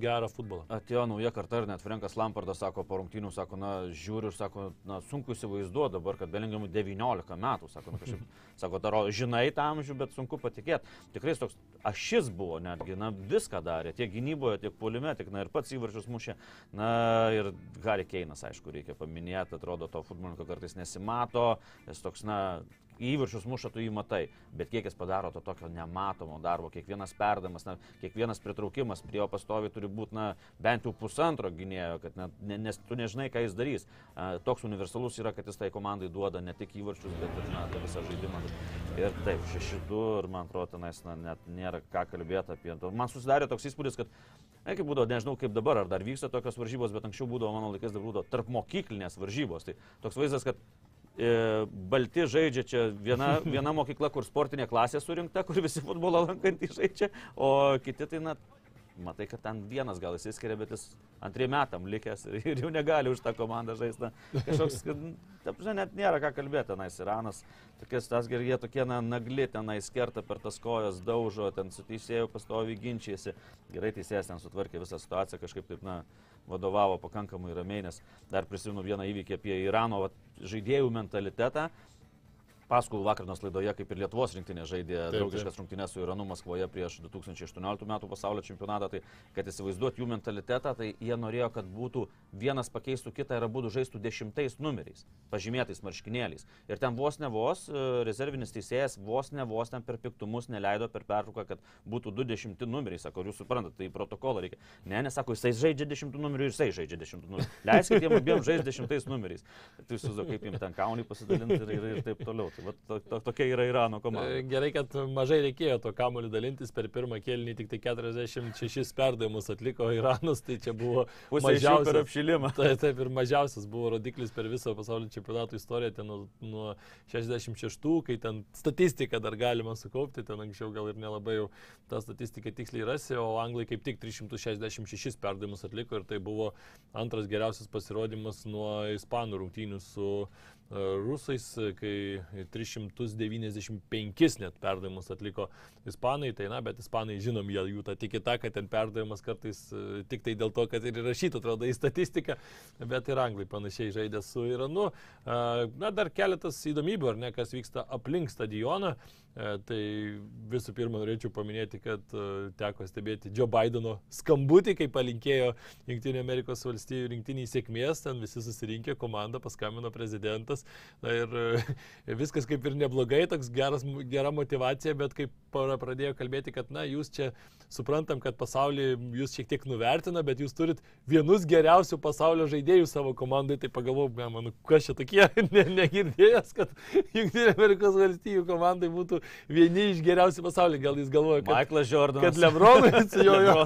gerą futbolą. Atėjo nauja karta ir net Frankas Lampardas sako po rungtynių, sako, na, žiūriu ir sako, na, sunku įsivaizduoti dabar, kad Belingiamui 19 metų, sako, na, kažkaip, sako, taro, žinai tą amžių, bet sunku patikėti. Tikrai toks ašis buvo netgi, na, viską darė, tiek gynyboje, tiek puolime, tiek, na, ir pats įvarčius mušė. Na, ir Gary Keinas, aišku, reikia paminėti, atrodo, to futbolininko kartais nesimato, jis toks, na, įvarčius muša, tu jį matai, bet kiek jis padaro to tokio nematomo darbo, kiekvienas perdamas, na, kiekvienas pritraukimas prie jo pastovi turi būti, na, bent jau pusantro gynėjo, kad, na, ne, nes tu nežinai, ką jis darys. A, toks universalus yra, kad jis tai komandai duoda ne tik įvarčius, bet ir, na, tą visą žaidimą. Ir taip, 6-2 ir man atrodo, tenais, na, net nėra ką kalbėti apie. Man susidarė toks įspūdis, kad, na, kaip būdavo, nežinau kaip dabar, ar dar vyksta tokios varžybos, bet anksčiau būdavo, mano laikais, dar būdavo tarp mokyklinės varžybos. Tai toks vaizdas, kad balti žaidžia čia viena, viena mokykla, kur sportinė klasė surinkta, kur visi futbolo lankantys žaidžia, o kiti tai, na, matai, kad ten vienas gal įsiskiria, bet jis antriem metam likęs ir, jau negali už tą komandą žaisti. Kažkoks, kad, ta prasme, net nėra ką kalbėti, tenais Iranas, tokias tas gerai, jie tokie, na, nagli tenais kerta per tas kojas, daužo, ten su teisėju pastovi ginčiasi. Gerai teisėjas ten sutvarkė visą situaciją, kažkaip taip, na, vadovavo pakankamai ramiai, nes dar prisimenu vieną įvykį apie Irano vat, žaidėjų mentalitetą. Paskui vakarnos laidoje, kaip ir Lietuvos rinktinė žaidė Taip, taip, draugiškas rungtynės su Iranu Maskvoje prieš 2018 m. pasaulio čempionatą, tai kad įsivaizduot jų mentalitetą, tai jie norėjo, kad būtų vienas pakeistų kitą ir abu žaistų dešimtais numeriais, pažymėtais marškinėliais. Ir ten vos ne vos, e, rezervinis teisėjas vos ne vos ten per piktumus neleido per pertrauką, kad būtų du dešimti numeriai. Sako, jūs suprantate, tai protokolą reikia. Ne, nesako, jisai žaidžia dešimtų numerių ir jisai žaidžia dešimtų numerių. Leiskit jiem abiem žaisti dešimtais numeriais. Tai jūs įsivaizduokite, kaip jiems ten kaunį pasidalinti ir, ir, ir taip toliau. Tai, vat, to, to, tokia yra Irano komanda. E, Gerai, kad mažai reikėjo to kamuolį dalintis per pirmą kėlinį, tik tai 46 perdavimus atliko Iranas, tai čia buvo Pusė jų per mažiausias. apšilimą. Taip, taip ir mažiausias buvo rodiklis per visą pasaulio čempionato istoriją, ten nuo, nuo 66, kai ten statistiką dar galima sukaupti, ten anksčiau gal ir nelabai jau tą statistiką tiksliai rasi, o anglai kaip tik 366 perdavimus atliko ir tai buvo antras geriausias pasirodymas nuo ispanų rungtynių su rusais, kai 395 net perdavimus atliko ispanai, tai na, bet ispanai žinom, jie jų tą tikitą, kad ten perdavimas kartais e, tik tai dėl to, kad ir įrašyta, atrodo, į statistiką, bet ir anglai panašiai žaidė su Iranu. E, Na, dar keletas įdomybių, ar ne, kas vyksta aplink stadioną. E, tai visų pirma norėčiau paminėti, kad e, teko stebėti Joe Bideno skambutį, kai palinkėjo Junktinio Amerikos valstybių rinktiniai sėkmės, ten visi susirinkę, komanda paskambino prezidentas. Na ir e, viskas kaip ir neblogai, toks geras, gera motivacija, bet kaip pradėjo kalbėti, kad na jūs čia suprantam, kad pasaulį jūs šiek tiek nuvertina, bet jūs turit vienus geriausių pasaulio žaidėjų savo komandai, tai pagalvojau, man, kas čia tokie, ne, negirdėjęs, kad Junktinio Amerikos valstybių komandai būtų vieni iš geriausių pasaulyje. Gal jis galvoja, kad... Michaelas Jordanas. Kad Lebronas jo jo.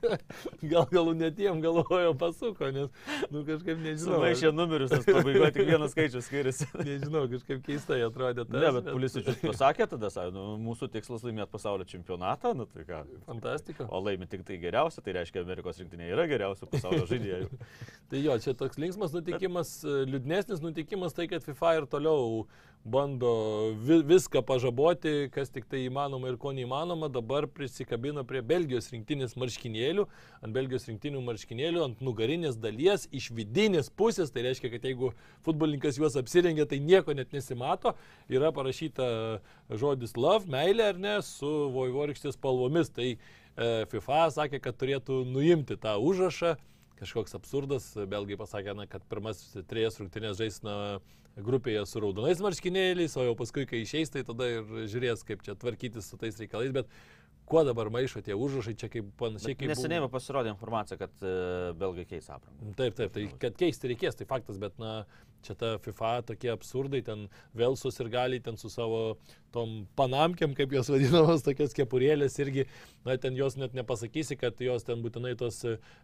Gal galų netiem galvojo pasuko, nes, nu kažkaip nežinau. Sumaišė numerius, nes pabaigoje tik vienas skaičius skiriasi. Nežinau, kažkaip keistai atrodė tas. Ne, bet Pulisičius pasakė tada, sakė, nu, mūsų tikslas laimėti pasaulio čempionatą, nu tai ką. Fantastika. O laimi tik tai geriausia, tai reiškia, Amerikos rinktinė yra geriausių pasaulio žaidėjų. tai jo, čia toks linksmas nutikimas, liūdnesnis nutikimas tai, kad FIFA ir toliau bando vi viską pažaboti, kas tik tai įmanoma ir ko neįmanoma, dabar prisikabino prie Belgijos rinktinės marškinėlių, ant Belgijos rinktinių marškinėlių, ant nugarinės dalies, iš vidinės pusės, tai reiškia, kad jeigu futbolininkas juos apsirengia, tai nieko net nesimato, yra parašyta žodis love, meilė ar ne, su vojvorykštės spalvomis. Tai e, FIFA sakė, kad turėtų nuimti tą užrašą kažkoks absurdas. Belgai pasakė, na, kad pirmas trejas rungtynės žais na, grupėje su raudonais marškinėliais, o jau paskui, kai išeis, tai tada ir žiūrės, kaip čia tvarkytis su tais reikalais. Bet kuo dabar maišo tie užrašai, čia kaip panašiai kaip... Neseniai buvo... pasirodė informacija, kad uh, belgai keis aprangą. Taip, taip, tai kad keisti reikės, tai faktas, bet na, čia ta FIFA tokie absurdai, ten vėl susirgaliai, ten su savo tom panamkiam, kaip jos vadinamos, tokios kepurėlės irgi, na, ten jos net nepasakysi, kad jos ten būtinai tos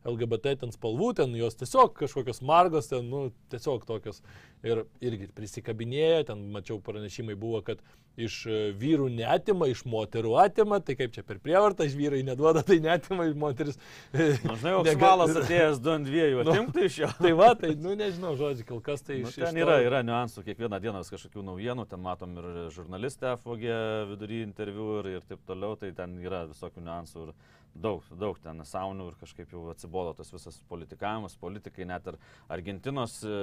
LGBT ten spalvų, ten jos tiesiog kažkokios margos, ten, nu, tiesiog tokios. Ir irgi prisikabinėja, ten mačiau pranešimai buvo, kad iš vyrų netima, iš moterų atima, tai kaip čia per prievartą, iš vyrai neduoda, tai netima, iš moteris. Na, žinai, o valas atėjęs du ant dviejų, Nu, atimtų iš jo. Tai va, tai, nu, nežinau, žodžiu, kol kas tai Nu, iš... ten iš yra, to- yra niuansų, kiekvieną dieną vis kažkokių naujienų, ten matom ir žurnalistę fogė vidury interviu ir, ir taip toliau, tai ten yra visokių niuansų ir daug, daug ten saunų ir kažkaip jau atsibodo tas visas politikavimas, politikai, net ir Argentinos e,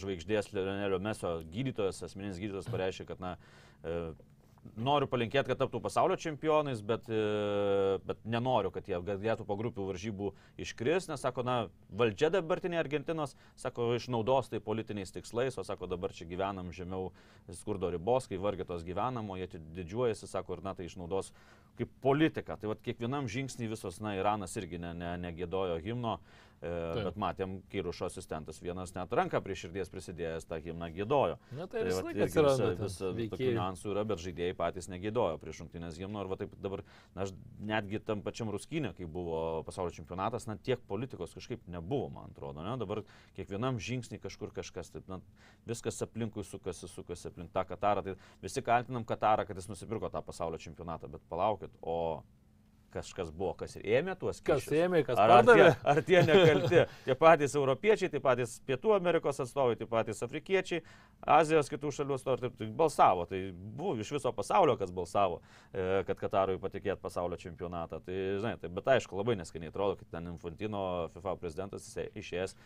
žvaigždės Leonelio Meso gydytojas, asmeninis gydytojas pareiškė, kad na, e, noriu palinkėti, kad taptų pasaulio čempionais, bet, e, bet nenoriu, kad jie galėtų po grupių varžybų iškris, nes sako, na, valdžia dabartinė Argentinos, sako, išnaudos tai politiniais tikslais, o sako, dabar čia gyvenam žemiau skurdo ribos, kai vargėtos gyvenam, o jie didžiuojasi, sako, ir na, tai išnaudos kaip politika. Tai vad kiekvienam žingsnį visos, na, Iranas irgi ne, ne, negėdojo himno, e, bet matėm, Kyrušo asistentas vienas net ranką prie širdies prisidėjęs tą himną gėdojo. Na, tai Tai visą laiką atsiranda visa tokių niuansų yra, bet žaidėjai patys negėdojo prieš rungtynės gimno. Ir va taip dabar, na, aš netgi tam pačiam Ruskinė, kai buvo pasaulio čempionatas, na, tiek politikos kažkaip nebuvo, man atrodo. Ne? Dabar kiekvienam žingsnį kažkur kažkas, taip, na, viskas aplinkui sukasi, sukasi aplink tą Katarą. Tai visi kaltinam Katarą, kad jis nusipirko tą pasaulio čempionatą, bet palaukit, o kažkas buvo, kas ėmė tuos Kas kyšius? ėmė, kas Ar, ar, tie, pardavė. ar tie nekalti? Tie patys europiečiai, tie patys Pietų Amerikos atstovai, tie patys afrikiečiai, Azijos kitų šalių atstovai taip, balsavo. Tai buvo iš viso pasaulio, kas balsavo, e, kad Katarui patikėt pasaulio čempionatą. Tai, žinai, tai, bet aišku, labai neskaniai atrodo, kad ten Infantino FIFA prezidentas išėjęs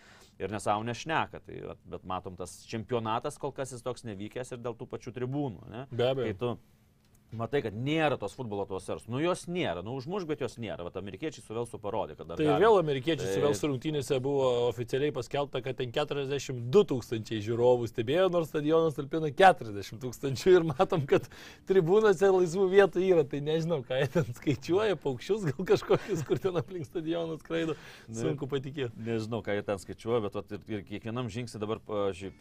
ir nesavo nešneka. Tai, bet matom, tas čempionatas kol kas jis toks nevykęs ir dėl tų pačių tribūnų. Ne? Be abejo. Matai, kad nėra tos futbolo atmosferos. Nu jos nėra, nu užmuš, bet jos nėra. Vat amerikiečiai su Velsu parodė, kad dar... Tai galima. vėl amerikiečiai su Tai- Velsų rungtynėse buvo oficialiai paskelbta, kad ten 42 tūkstančiai žiūrovų stebėjo, nors stadionas talpina 40 tūkstančių ir matom, kad tribūnose laisvų vietų yra. Tai nežinau, ką jie ten skaičiuoja, paukščius gal kažkokius, kur ten aplink stadioną skraido. Sunku patikėti. Nežinau, ką jie ten skaičiuoja, bet vat, ir, ir kiekvienam žingsnį dabar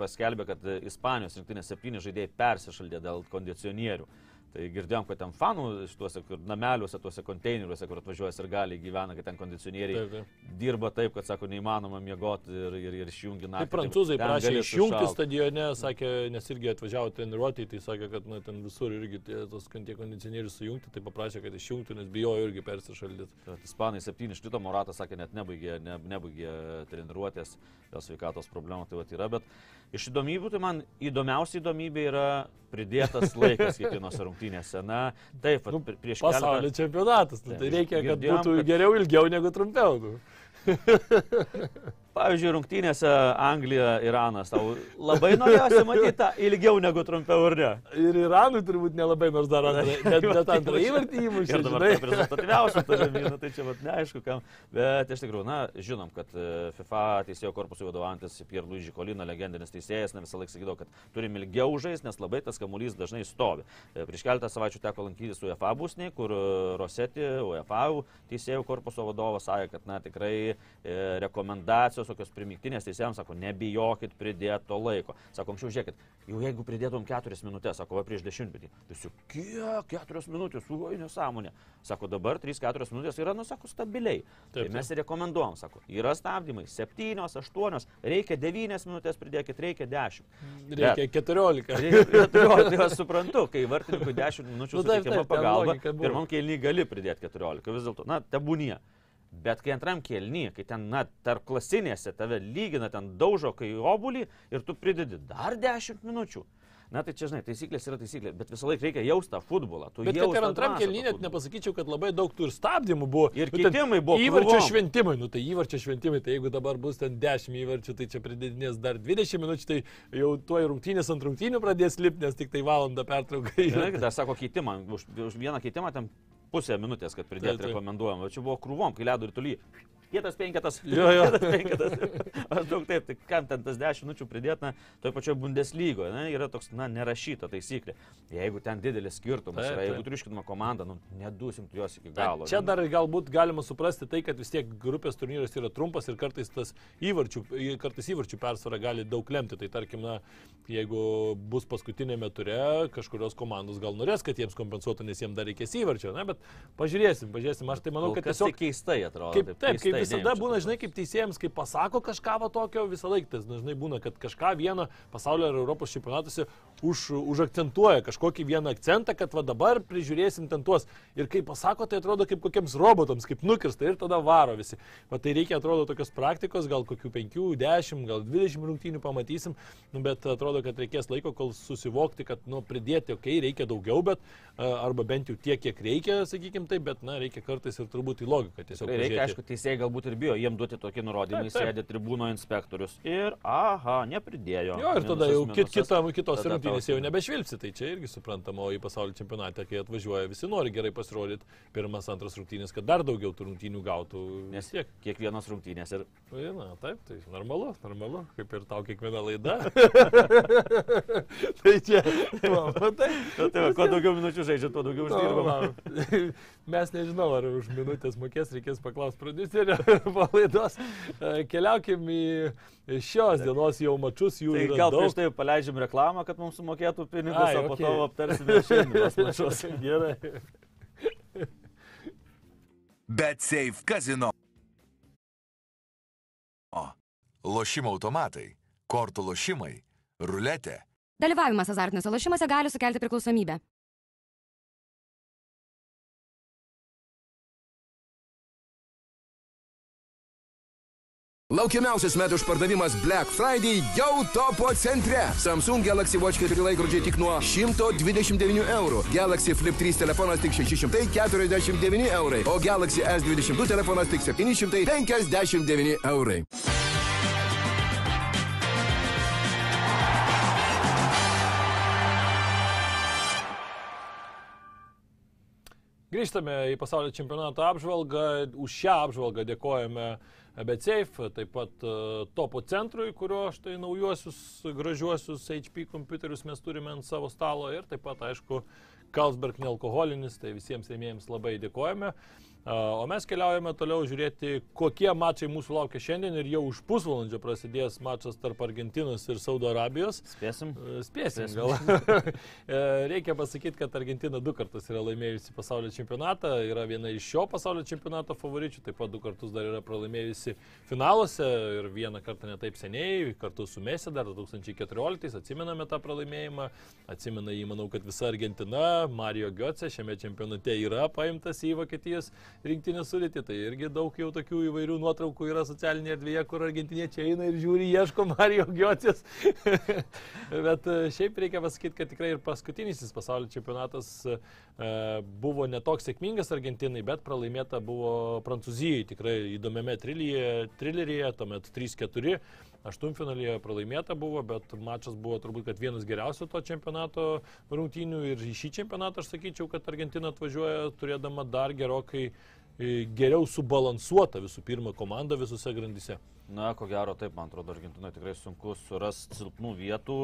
paskelbė, kad Ispanijos rinktinės septyni žaidėjai persišaldė dėl kondicionierių. Tai girdėjom, kad ten fanų šituose nameliuose, tuose konteineriuose, kur atvažiuoja ir gali gyvena, kad ten kondicionieriai Taip, taip. dirba taip, kad sako, neįmanoma miegoti ir, ir, ir išjungi naktį. Tai prancūzai ten prašė išjungti stadione, sakė, nes irgi atvažiavo treniruotį, tai sakė, kad na, ten visur irgi tie, tos tie kondicionierius sujungti, tai paprašė, kad išjungtų, nes bijojo irgi persišaldyti. Tai Ispanai 7 iš ryto Moratas sakė, net nebaigė, ne, nebaigė treniruotės dėl sveikatos problemų, tai vat yra, bet iš įdomybių, tai man įdomiausia įdomybė yra pridėtas laikas kiekvienose rungtynėse. Na, taip, Nu, pri- prieš Pasaulio čempionatas, nu, tai Taip, reikia, kad girdėjom, būtų kad- geriau ilgiau negu trumpiau. Pavyzdžiui, rungtynėse Anglija, Iranas, tau labai norėjosi matyti tą ilgiau negu trumpiau, ar ne? Ir Iranui turbūt nelabai, nors dar antrą, bet, bet antrą įvartį įmušė. Ir dabar taip rezultatyviausias turiu, tai čia vat, neaišku kam. Bet iš tikrųjų, na, žinom, kad e, FIFA teisėjo korpusui vadovaujantis Pierre Luigi Kolina, legendinis teisėjas, ne visą laiką sakydavo, kad turim ilgiau žaisti, nes labai tas kamuolys dažnai stovi. E, Prieš keletą savaičių teko lankytis UEFA būsnį, kur Rosetti, UEFA teisėjų korpuso vadovas sakė, kad na, tikrai e, rekomendacijos tokios primiktinės teisėjams, sako, nebijokit pridėti to laiko. Sako, anksčiau žiūrėkit, jau jeigu pridėtum keturias minutės, sako, va prieš dešimtmetį, tai su kiek keturios minutės, oi nesąmonė. Sako, dabar 3-4 minutės yra, nu, sako, stabiliai. Taip, tai mes ir rekomenduojam, sako, yra stabdymai, 7, 8, reikia 9 minutės pridėkit, reikia 10. Reikia 14. Reikia 14, tai aš suprantu, kai vartininkui 10 minučių Nu, suteikiama pagalba, pirmam kelnį gali pridėti 14, vis dėlto, na, tebūnie. Bet kai antram kelny, kai ten, na, tarp klasinėse tave lygina, ten daužo, kai obulį ir tu pridedi dar 10 minučių. Na tai čia, žinai, taisyklės yra taisyklės, bet visą laiką reikia jausti tą futbolą. Tu Bet kad ir antram to net nepasakyčiau, kad labai daug tų ir stabdymų buvo. Ir Nu, keitimai buvo Įvarčio krūvom. šventimai, nu tai įvarčio šventimai, tai jeigu dabar bus ten 10 įvarčių, tai čia pridėdinės dar 20 minučių, tai jau tuo rungtynės ant rungtynių pradės lipti, nes tik tai valandą pertraukai. Žinai, dar sako keitimą, už, už vieną keitimą ten pusę minutės, kad pridėti Taip, taip. rekomenduojam. O čia buvo krūvom, kai ledo ir toli. Kietas penketas. Jo, jo. Kietas penketas. Aš daug taip, tai kam ten tas 10 minučių pridėtina, toje pačioje Bundeslygoje ne, yra toks, na, nerašyta taisyklė. Jeigu ten didelis skirtumas Taip, yra, jeigu triuškinama komanda, nu, nedusim jos iki galo. Čia žinai. dar galbūt galima suprasti tai, kad vis tiek grupės turnyras yra trumpas ir kartais tas įvarčių, kartais įvarčių persvara gali daug lemti. Tai tarkim, na, jeigu bus paskutinėme ture, kažkurios komandos gal norės, kad jiems kompensuotų, nes jiems dar reikės įvarčio, na, bet pažiūrėsim, pažiūrėsim. Aš tai manau, kad tiesiog tai keistai atrodo. Kaip, taip, kaip keistai, visada nejaučiu būna, žinai, kaip teisėjams, kai pasako kažką va tokio, visą laiką tas dažnai būna, kad kažką vieną pasaulio ar Europos čempionatuose už, užakcentuoja, kažkokį vieną akcentą, kad va dabar prižiūrėsim ten tuos. Ir kai pasako, tai atrodo kaip kokiems robotams, kaip nukirsta ir tada varo visi. Va tai reikia, atrodo, tokios praktikos, gal kokių 5, 10, gal 20 rungtynių pamatysim, nu, bet atrodo, kad reikės laiko, kol susivokti, kad, nu, pridėti, okei, okay, reikia daugiau, bet arba bent jau tiek, kiek reikia, sakykim taip, bet, na, reikia kartais ir turbūt į logiką tiesiog. Reikia, pažiūrėti. aišku, teisėjai galbūt ir bijo, jiem duoti tokį nurodymą, taip. sėdė tribūno inspektorius ir, aha, nepridėjo. Jo, ir tada Minusas, jau kit, minusas. kita, kitos Tada rungtynės jau nebešvilpsi, tai čia irgi suprantama, o į pasaulio čempionatą, kai atvažiuoja, visi nori gerai pasirodyti, pirmas, antras rungtynės, kad dar daugiau tų rungtynių gautų. Nes tiek. kiekvienos rungtynės ir Na, taip, tai normalu, normalu, kaip ir tau kiekviena laida. tai čia, matai. Tai va, kuo daugiau minučių žaidžia, tuo daugiau uždirbama. Va, Mes nežinau, ar už minutės mokės, reikės paklausti prodiuserio po laidos. E, Keliaukim į šios dienos jau mačius, jų Tai yra gal daug. prieš tai paleidžiam reklamą, kad mums sumokėtų pinigus, Ai, o po okei. to aptarsime šiandienos mačius. Gerai. Bet Safe Casino. Lošimo automatai, kortų lošimai, ruletė. Dalyvavimas azartiniuose lošimuose gali sukelti priklausomybę. Laukiamiausias metų išpardavimas Black Friday jau topo centre. Samsung Galaxy Watch 4 laikrodžiai tik nuo 129 eurų. Galaxy Flip 3 telefonas tik 649 eurai. O Galaxy S22 telefonas tik 759 eurai. Grįžtame į pasaulio čempionato apžvalgą. Už šią apžvalgą dėkojame BetSafe, taip pat e, Topo centrui, kurio štai naujuosius gražiuosius HP kompiuterius mes turime ant savo stalo ir taip pat, aišku, Carlsberg nealkoholinis, tai visiems rėmėjams labai dėkojame. O mes keliaujame toliau žiūrėti, kokie mačai mūsų laukia šiandien ir jau už pusvalandžio prasidės mačas tarp Argentinos ir Saudo Arabijos. Spėsim. Spėsim Spėsim. gal. E, Reikia pasakyti, kad Argentina du kartus yra laimėjusi pasaulio čempionatą, yra viena iš šio pasaulio čempionato favoričių, taip pat du kartus dar yra pralaimėjusi finaluose ir vieną kartą netaip seniai, kartu su Messi dar 2014, atsimename tą pralaimėjimą, atsimena jį, manau, kad visa Argentina, Mario Götze šiame čempionate yra paimtas į Vokietijos rinktinės sudėti. Tai irgi daug jau tokių įvairių nuotraukų yra socialinėje erdvėje, kur argentiniečiai eina ir žiūri, ieško Mario Giotis. Bet e, šiaip reikia pasakyti, kad tikrai ir paskutinysis pasaulio čempionatas e, buvo netoks sėkmingas Argentinai, bet pralaimėta buvo Prancūzijai tikrai įdomiame trileryje, tuomet 3-4. Aštuntfinalyje pralaimėta buvo, bet mačas buvo turbūt, kad vienas geriausių to čempionato rungtynių ir į šį čempionatą aš sakyčiau, kad Argentina atvažiuoja turėdama dar gerokai geriau subalansuotą visų pirma komandą visose grandyse. Na, ko gero, taip, man atrodo, Argentinoje tikrai sunku surasti silpnų vietų.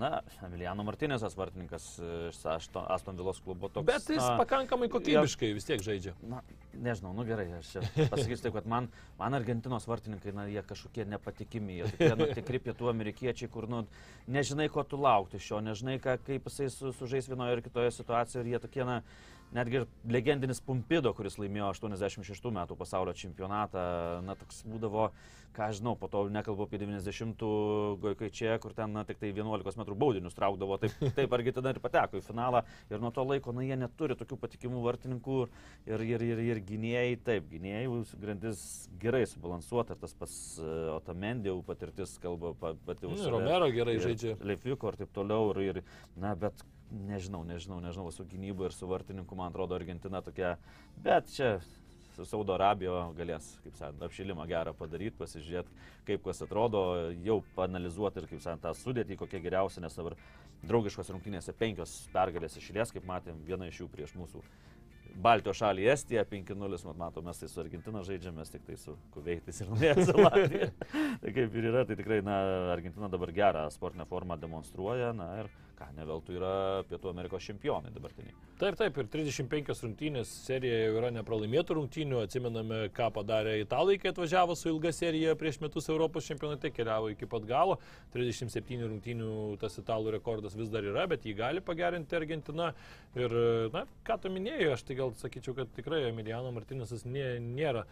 Na, Emiliano Martinėsas vartininkas iš Aston Vilos klubo toks. Bet jis na, pakankamai kokybiškai ja, vis tiek žaidžia. Na, nežinau, nu gerai, aš pasakysiu taip, kad man, man Argentinos vartininkai, na, jie kažkokie nepatikimi, jie tokie, nu, tikri pietų amerikiečiai, kur, nu, nežinai, ko tu laukti iš jo, nežinai, ką, kaip jisai su, sužais vienoje ar kitoje situacijoje ir jie tokie, na, netgi ir legendinis Pumpido, kuris laimėjo 86 metų pasaulio čempionatą, na, toks būdavo, ką žinau, po to nekalbu apie 90-ų Gojkaičia, kur ten na, tik tai 11 m baudinius traukdavo, taip, taip argi tada ir pateko į finalą ir nuo to laiko, na, jie neturi tokių patikimų vartininkų ir, ir, ir, ir gynėjai, taip, gynėjai, grandis gerai subalansuota, tas pas uh, Otamendė patirtis kalba pati už... Romero gerai žaidžia. Leifiko ir taip toliau, ir, ir na, bet nežinau, nežinau, nežinau, su gynybu ir su vartininku, man atrodo, Argentina tokia, bet čia su Saudo Arabijo galės, kaip sakant, apšilimą gerą padaryti, pasižiūrėti, kaip kas atrodo, jau panalizuoti ir, kaip sakant, tą sudėtį, kokia geriausia, nes dabar draugiškos rungtynėse penkios pergalės išėlės, kaip matėm, viena iš jų prieš mūsų Baltijos šalį Estiją 5-0, mat matom, mes tai su Argentina žaidžiame, tik tai su Kuveitais ir Naujaja Zelandija. tai kaip ir yra, tai tikrai, na, Argentina dabar gerą sportinę formą demonstruoja, na ir ką, ne veltui yra Pietų Amerikos čempionai dabartiniai. Taip, taip, ir 35 rungtynės serija jau yra nepralaimėtų rungtynių, atsimename, ką padarė italai, kai atvažiavo su ilga serija prieš metus Europos čempionate, keliavo iki pat galo, 37 rungtynių tas italų rekordas vis dar yra, bet jį gali pagerinti Argentina. Ir, na, ką tu minėjai, aš tai gal sakyčiau, kad tikrai Emiliano Martinėsas nė, nėra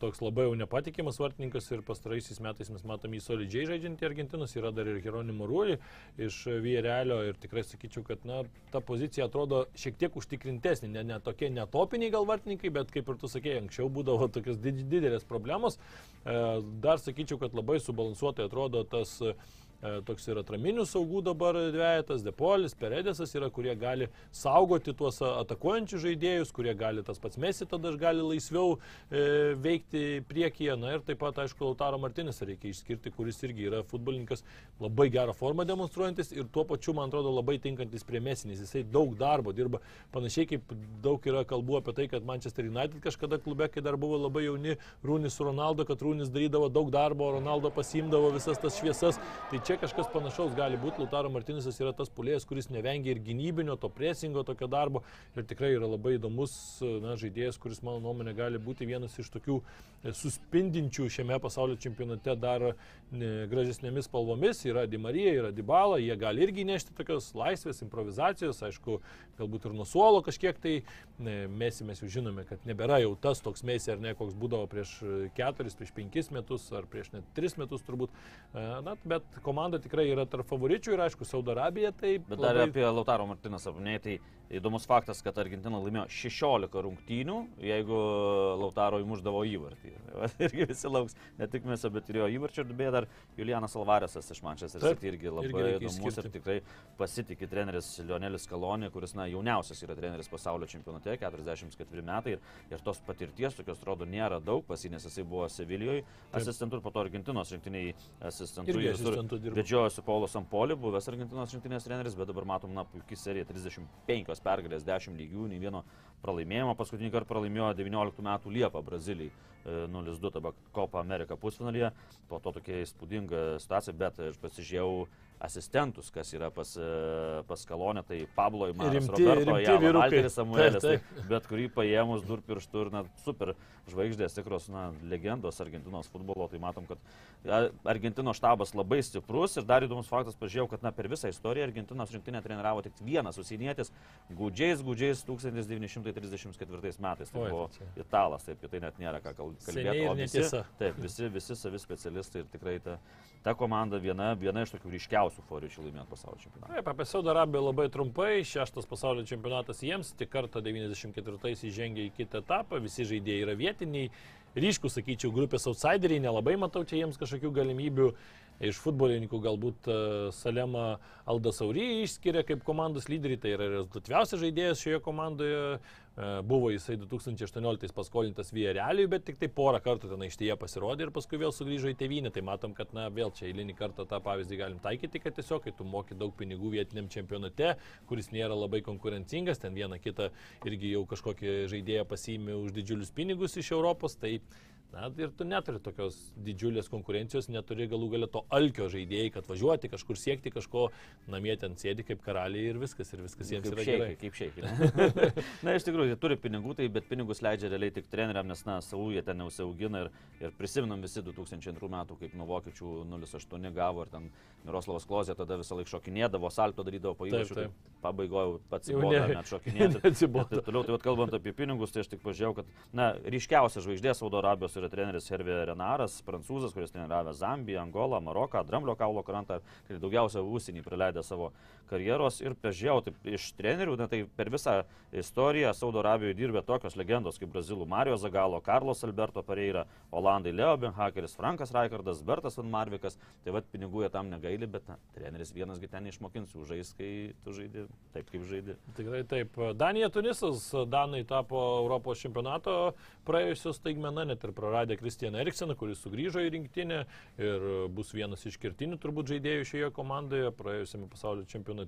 toks labai jau nepatikimas vartininkas ir pastaraisiais metais mes matome jį solidžiai žaidžiantį Argentinos, yra dar ir Jeronimo Rūlį iš Vierelio ir tikrai sakyčiau, kad na, ta pozicija atrodo šiek tiek užtikrintesnė, ne, ne tokie netopiniai gal vartininkai, bet kaip ir tu sakėjai, anksčiau būdavo tokios didelės problemos. E, dar sakyčiau, kad labai subalansuotai atrodo tas uh, E, toks yra atraminių saugų dabar dviejatas, Depolis, Peredesas yra, kurie gali saugoti tuos atakuojančius žaidėjus, kurie gali tas pats mesi tada gali laisviau e, veikti priekyje. Na ir taip pat, aišku, Lautaro Martinis reikia išskirti, kuris irgi yra futbolininkas labai gerą formą demonstruojantis ir tuo pačiu, man atrodo, labai tinkantis prie mesinės. Jisai daug darbo dirba, panašiai kaip daug yra kalbų apie tai, kad Manchester United kažkada klube, kai dar buvo labai jauni Rūnis su Ronaldo, kad Rūnis darydavo daug darbo, Ronaldo pasimdavo visas tas šviesas. Tai čia čia kažkas panašaus gali būti. Lautaro Martinisas yra tas pulėjas, kuris nevengia ir gynybinio, to presingo tokio darbo ir tikrai yra labai įdomus na, žaidėjas, kuris mano nuomonė gali būti vienas iš tokių e, suspindinčių šiame pasaulio čempionate dar gražesnėmis spalvomis. Yra Dimarija, yra Dybala, jie gali irgi nešti tokios laisvės, improvizacijos, aišku, galbūt ir nuo suolo kažkiek tai. Mesi mes jau žinome, kad nebėra jau tas toks mesi ar ne, koks būdavo prieš keturis, prieš penkis metus ar prieš net tris metus turbūt. E, na, bet komanda komanda tikrai yra tarp favoričių ir aišku, Saudo Arabija tai... Bet dar labai... apie Lautaro Martinas apnėjai, tai įdomus faktas, kad Argentina laimėjo 16 rungtynių, jeigu Lautaro įmuždavo įvartį. irgi visi lauks, ne tik mes, bet ir jo įvarčio, beje dar Julianas Alvarėsas iš Manchester City irgi labai irgi įdomus ir tikrai pasitikė treneris Lionelis Kalonė, kuris na, jauniausias yra treneris pasaulio čempionate, 44 metai ir, ir tos patirties, tokios atrodo, nėra daug, pasinės jisai buvo Sevilijoje asistentų ir po to Argentinos rinktiniai asistentų. Irgi asistentų dirbo. Vedžiojosi Paulo Sampoli, buvęs Argentinos rinktinės treneris, bet dabar matom, na, puikiai serija 35 pergalės, 10 lygių, nei vieno pralaimėjimo. Paskutinį kartą pralaimėjo 19 metų Liepą Brazilijai 0-2 e, tabak Copa America pusfinalyje. Po to tokia įspūdinga situacija, bet aš pasižiūrėjau asistentus, kas yra pas, e, pas Kalonę, tai Pablo Imanas, Roberto Jalo, Valteris Samuelis, tai, bet kurį paėmus dur pirštų ir na, super žvaigždės, tikros na, legendos Argentinos futbolo, tai matom, kad Argentinos štabas labai stiprus ir dar įdomus faktas, pažiūrėjau, kad na, per visą istoriją Argentinos rinktinė treniravo tik vienas užsienietis, gudžiais, gudžiais 1934 metais, tai buvo tai italas, taip, tai net nėra ką kalbėti, visi, taip, visi, visi savi specialistai ir tikrai ta, ta komanda viena, viena iš tokių ryškiausių didžiausių foriučių laimėti pasaulio čempionatą. Taip, apie Saudo Arabiją labai trumpai. Šeštas pasaulio čempionatas jiems, tik kartą 94-aisiais žengė į kitą etapą, visi žaidėjai yra vietiniai. Ryškų, sakyčiau, grupės outsideriai, nelabai matau čia jiems kažkokių galimybių. Iš futbolininkų galbūt e, Salema Aldasaurį išskiria kaip komandos lyderį, tai yra rezultatyviausias žaidėjas šioje komandoje. E, Buvo jisai 2018 paskolintas Viereliui, bet tik tai porą kartų ten aikštėje pasirodė ir paskui vėl sugrįžo į tėvynę. Tai matom, kad na, vėl čia eilinį kartą tą pavyzdį galim taikyti, kad tiesiog, kai tu moki daug pinigų vietiniam čempionate, kuris nėra labai konkurencingas, ten vieną kitą irgi jau kažkokį žaidėją pasiimi už didžiulius pinigus iš Europos, tai Na ir tu neturi tokios didžiulės konkurencijos, neturi galų galę to alkio žaidėjai, kad važiuoti kažkur siekti kažko, namie ten sėdi kaip karaliai ir viskas, ir viskas jiems Kaip yra šeikai, gerai. kaip šeikai. na, iš tikrųjų, jie turi pinigų, tai, bet pinigus leidžia realiai tik treneriam, nes, na, savų jie ten neusiaugina ir, ir prisiminam visi 2002 metų, kaip nuo vokiečių 0,8 gavo ir ten Miroslavas Klozė tada visą laiką šokinėdavo, salto darydavo po įvairių, tai pabaigoju pats Jau įbodo ne- net šokinėti. Atsibodo. Toliau, tai vat, kalbant apie pinigus, tai aš tik pažiūrėjau, kad, na, ryškiausia žvaigždė Saudo Arabijos yra treneris Hervė Renaras, prancūzas, kuris treniravė Zambiją, Angolą, Maroką, Dramblio kaulo krantą, tai daugiausia užsienį praleidė savo karjeros ir pažiūrėjau, taip, iš trenerių, na, tai per visą istoriją Saudo Arabijoje dirbė tokios legendos kaip Brazilų Mario Zagalo, Carlos Alberto Pereira, Olandai Leo Benhakeris, Frankas Raikardas, Bertas Van Marvikas, tai vad pinigų jie tam negaili, bet na, treneris vienasgi ten išmokins, žais, kai tu žaidi taip, kaip žaidi. Tikrai taip. Danija Tunisas, Danai tapo Europos čempionato praėjusios staigmena, net ir praradė Kristianą Erikseną, kuris sugrįžo į rinktinę ir bus vienas iš kertinių turbūt žaidėjų šioje komandoje. Praėjusiame pasaulio čempionate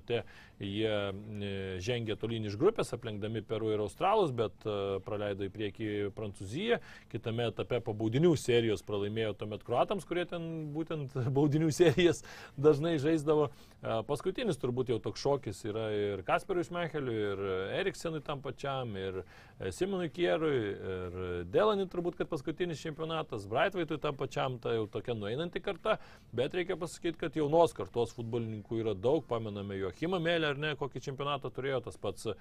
jie e, žengė tolyn iš grupės, aplenkdami Peru ir Australus, bet e, praleido į priekį Prancūziją. Kitame etape po baudinių serijos pralaimėjo tuomet kruatams, kurie ten būtent baudinių serijas dažnai žaisdavo. E, Paskutinis turbūt jau toks šokis yra ir Kasperui Šmecheliui, ir Eriksenui tam pačiam, ir Simonui Kierui, ir Delanui turbūt, kad paskutinis čempionatas, Braitvaitui tam pačiam, tai jau tokia nueinanti karta, bet reikia pasakyti, kad jaunos kartos futbolininkų yra daug, pamename Joachimą Melę, ar ne, kokį čempionatą turėjo tas pats e,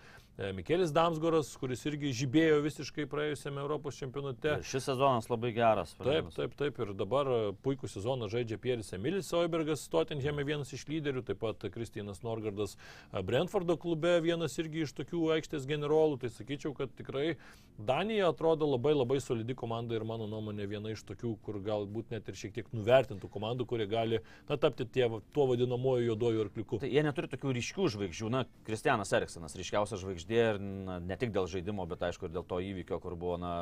Mikelis Damsgoras, kuris irgi žibėjo visiškai praėjusiame Europos čempionate. Ir šis sezonas labai geras. Taip, taip, taip. Ir dabar e, puikų sezoną žaidžia Pieris Emilis Oibergas, Tottenhame vienas iš lyderių, taip pat Kristinas Norgardas e, Brentfordo klube vienas irgi iš tokių aikštės generolų. Tai sakyčiau, kad tikrai Danija atrodo labai labai solidi komanda ir mano nuomonė viena iš tokių, kur galbūt net ir šiek tiek nuvertintų komandų, kurie gali na, tapti tie, tuo vadinamoju juodoju arkliuku. Tai jie neturi tokių ryškių žvaigždžių. Na, Kristianas Eriksenas, ryškiausia žvaigždė ir na, ne tik dėl žaidimo, bet aišku ir dėl to įvykio, kur buvo, na,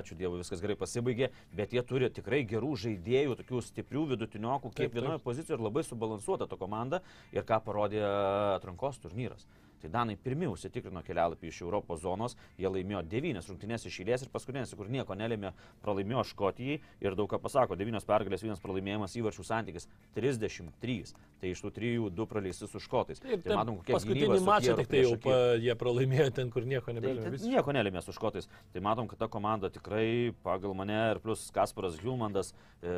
ačiū Dievui, viskas gerai pasibaigė, bet jie turi tikrai gerų žaidėjų, tokių stiprių vidutiniokų, kiekvienoje pozicijoje ir labai subalansuota ta komanda ir ką parodė atrankos turnyras. Tai Danai pirmie užsitikrino kelialapį iš Europos zonos, jie laimėjo devynias rungtynės iš eilės ir paskutinės, kur nieko nelėmė, pralaimėjo Škotijai ir daug ką pasako, devynios pergalės, vienas pralaimėjimas įvarčių santykis 33. Tai iš tų trijų du praleisti su Škotais. Taip, tai matom, kokia paskutinį mačą tik tai jau pa, jie pralaimėjo ten, kur nieko nebelėmė. tai nieko nelėmė su škotais. Tai matom, kad ta komanda tikrai pagal mane ir plus Kasparas Hilmandas, e,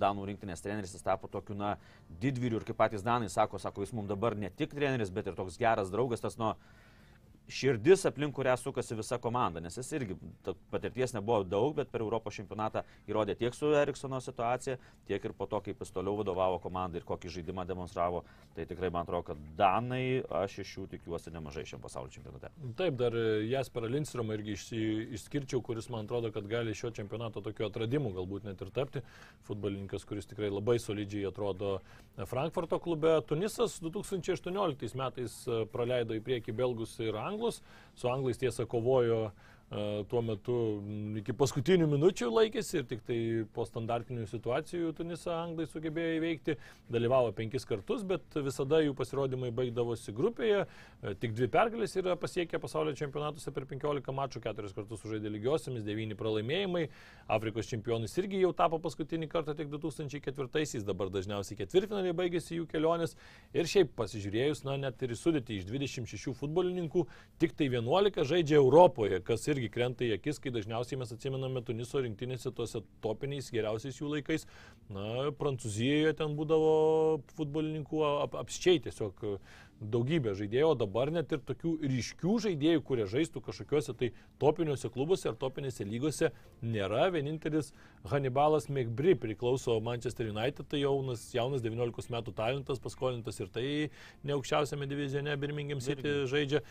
Danų rinktinės treneris, jis tapo tokiu, na, didvyriu ir kaip patys Danai sako, sako, jis mums dabar ne tik treneris, bet ir toks geras draugas, tas, nu, širdis aplink kurią sukasi visa komanda, nes jis irgi patirties nebuvo daug, bet per Europos čempionatą įrodė tiek su Eriksono situacija, tiek ir po to, kaip jis toliau vadovavo komandai ir kokį žaidimą demonstravo. Tai tikrai man atrodo, kad Danai, aš iš jų tikiuosi nemažai šiam pasaulio čempionate. Taip, dar Jasperą Lindstromą irgi išskirčiau, kuris man atrodo, kad gali šio čempionato tokiu atradimu galbūt net ir tapti. Futbolininkas, kuris tikrai labai solidžiai atrodo Frankfurto klube. Tunisas 2018 metais praleido į priekį belgus ir anglus. Su anglais tiesa kovojo e, tuo metu iki paskutinių minučių laikėsi ir tik tai po standartinių situacijų Tunisą anglai sugebėjo įveikti. Dalyvavo penkis kartus, bet visada jų pasirodymai baigdavosi grupėje. E, Tik dvi pergalės yra pasiekę pasaulio čempionatuose per 15 mačų, keturis kartus sužaidė lygiosiamis, devyni pralaimėjimai. Afrikos čempionais irgi jau tapo paskutinį kartą tik 2004-aisiais, dabar dažniausiai ketvirtfinaliai baigėsi jų kelionės. Ir šiaip pasižiūrėjus, na net ir į sudėtį iš 26 futbolininkų, tik tai 11 žaidžia Europoje, kas irgi irgi krenta į akis, kai dažniausiai mes atsimename Tuniso rinktinėse tuose topiniais geriausiais jų laikais. Na, Prancūzijoje ten būdavo futbolininkų ap, apščiai tiesiog daugybė žaidėjų, o dabar net ir tokių ryškių žaidėjų, kurie žaistų kažkokiuose tai topiniuose klubuose ar topinėse lygose nėra. Vienintelis Hannibalas McBri priklauso Manchester United, tai jaunas, jaunas 19 metų talentas, paskolintas ir tai ne aukščiausiame divizione Birmingham City žaidžia.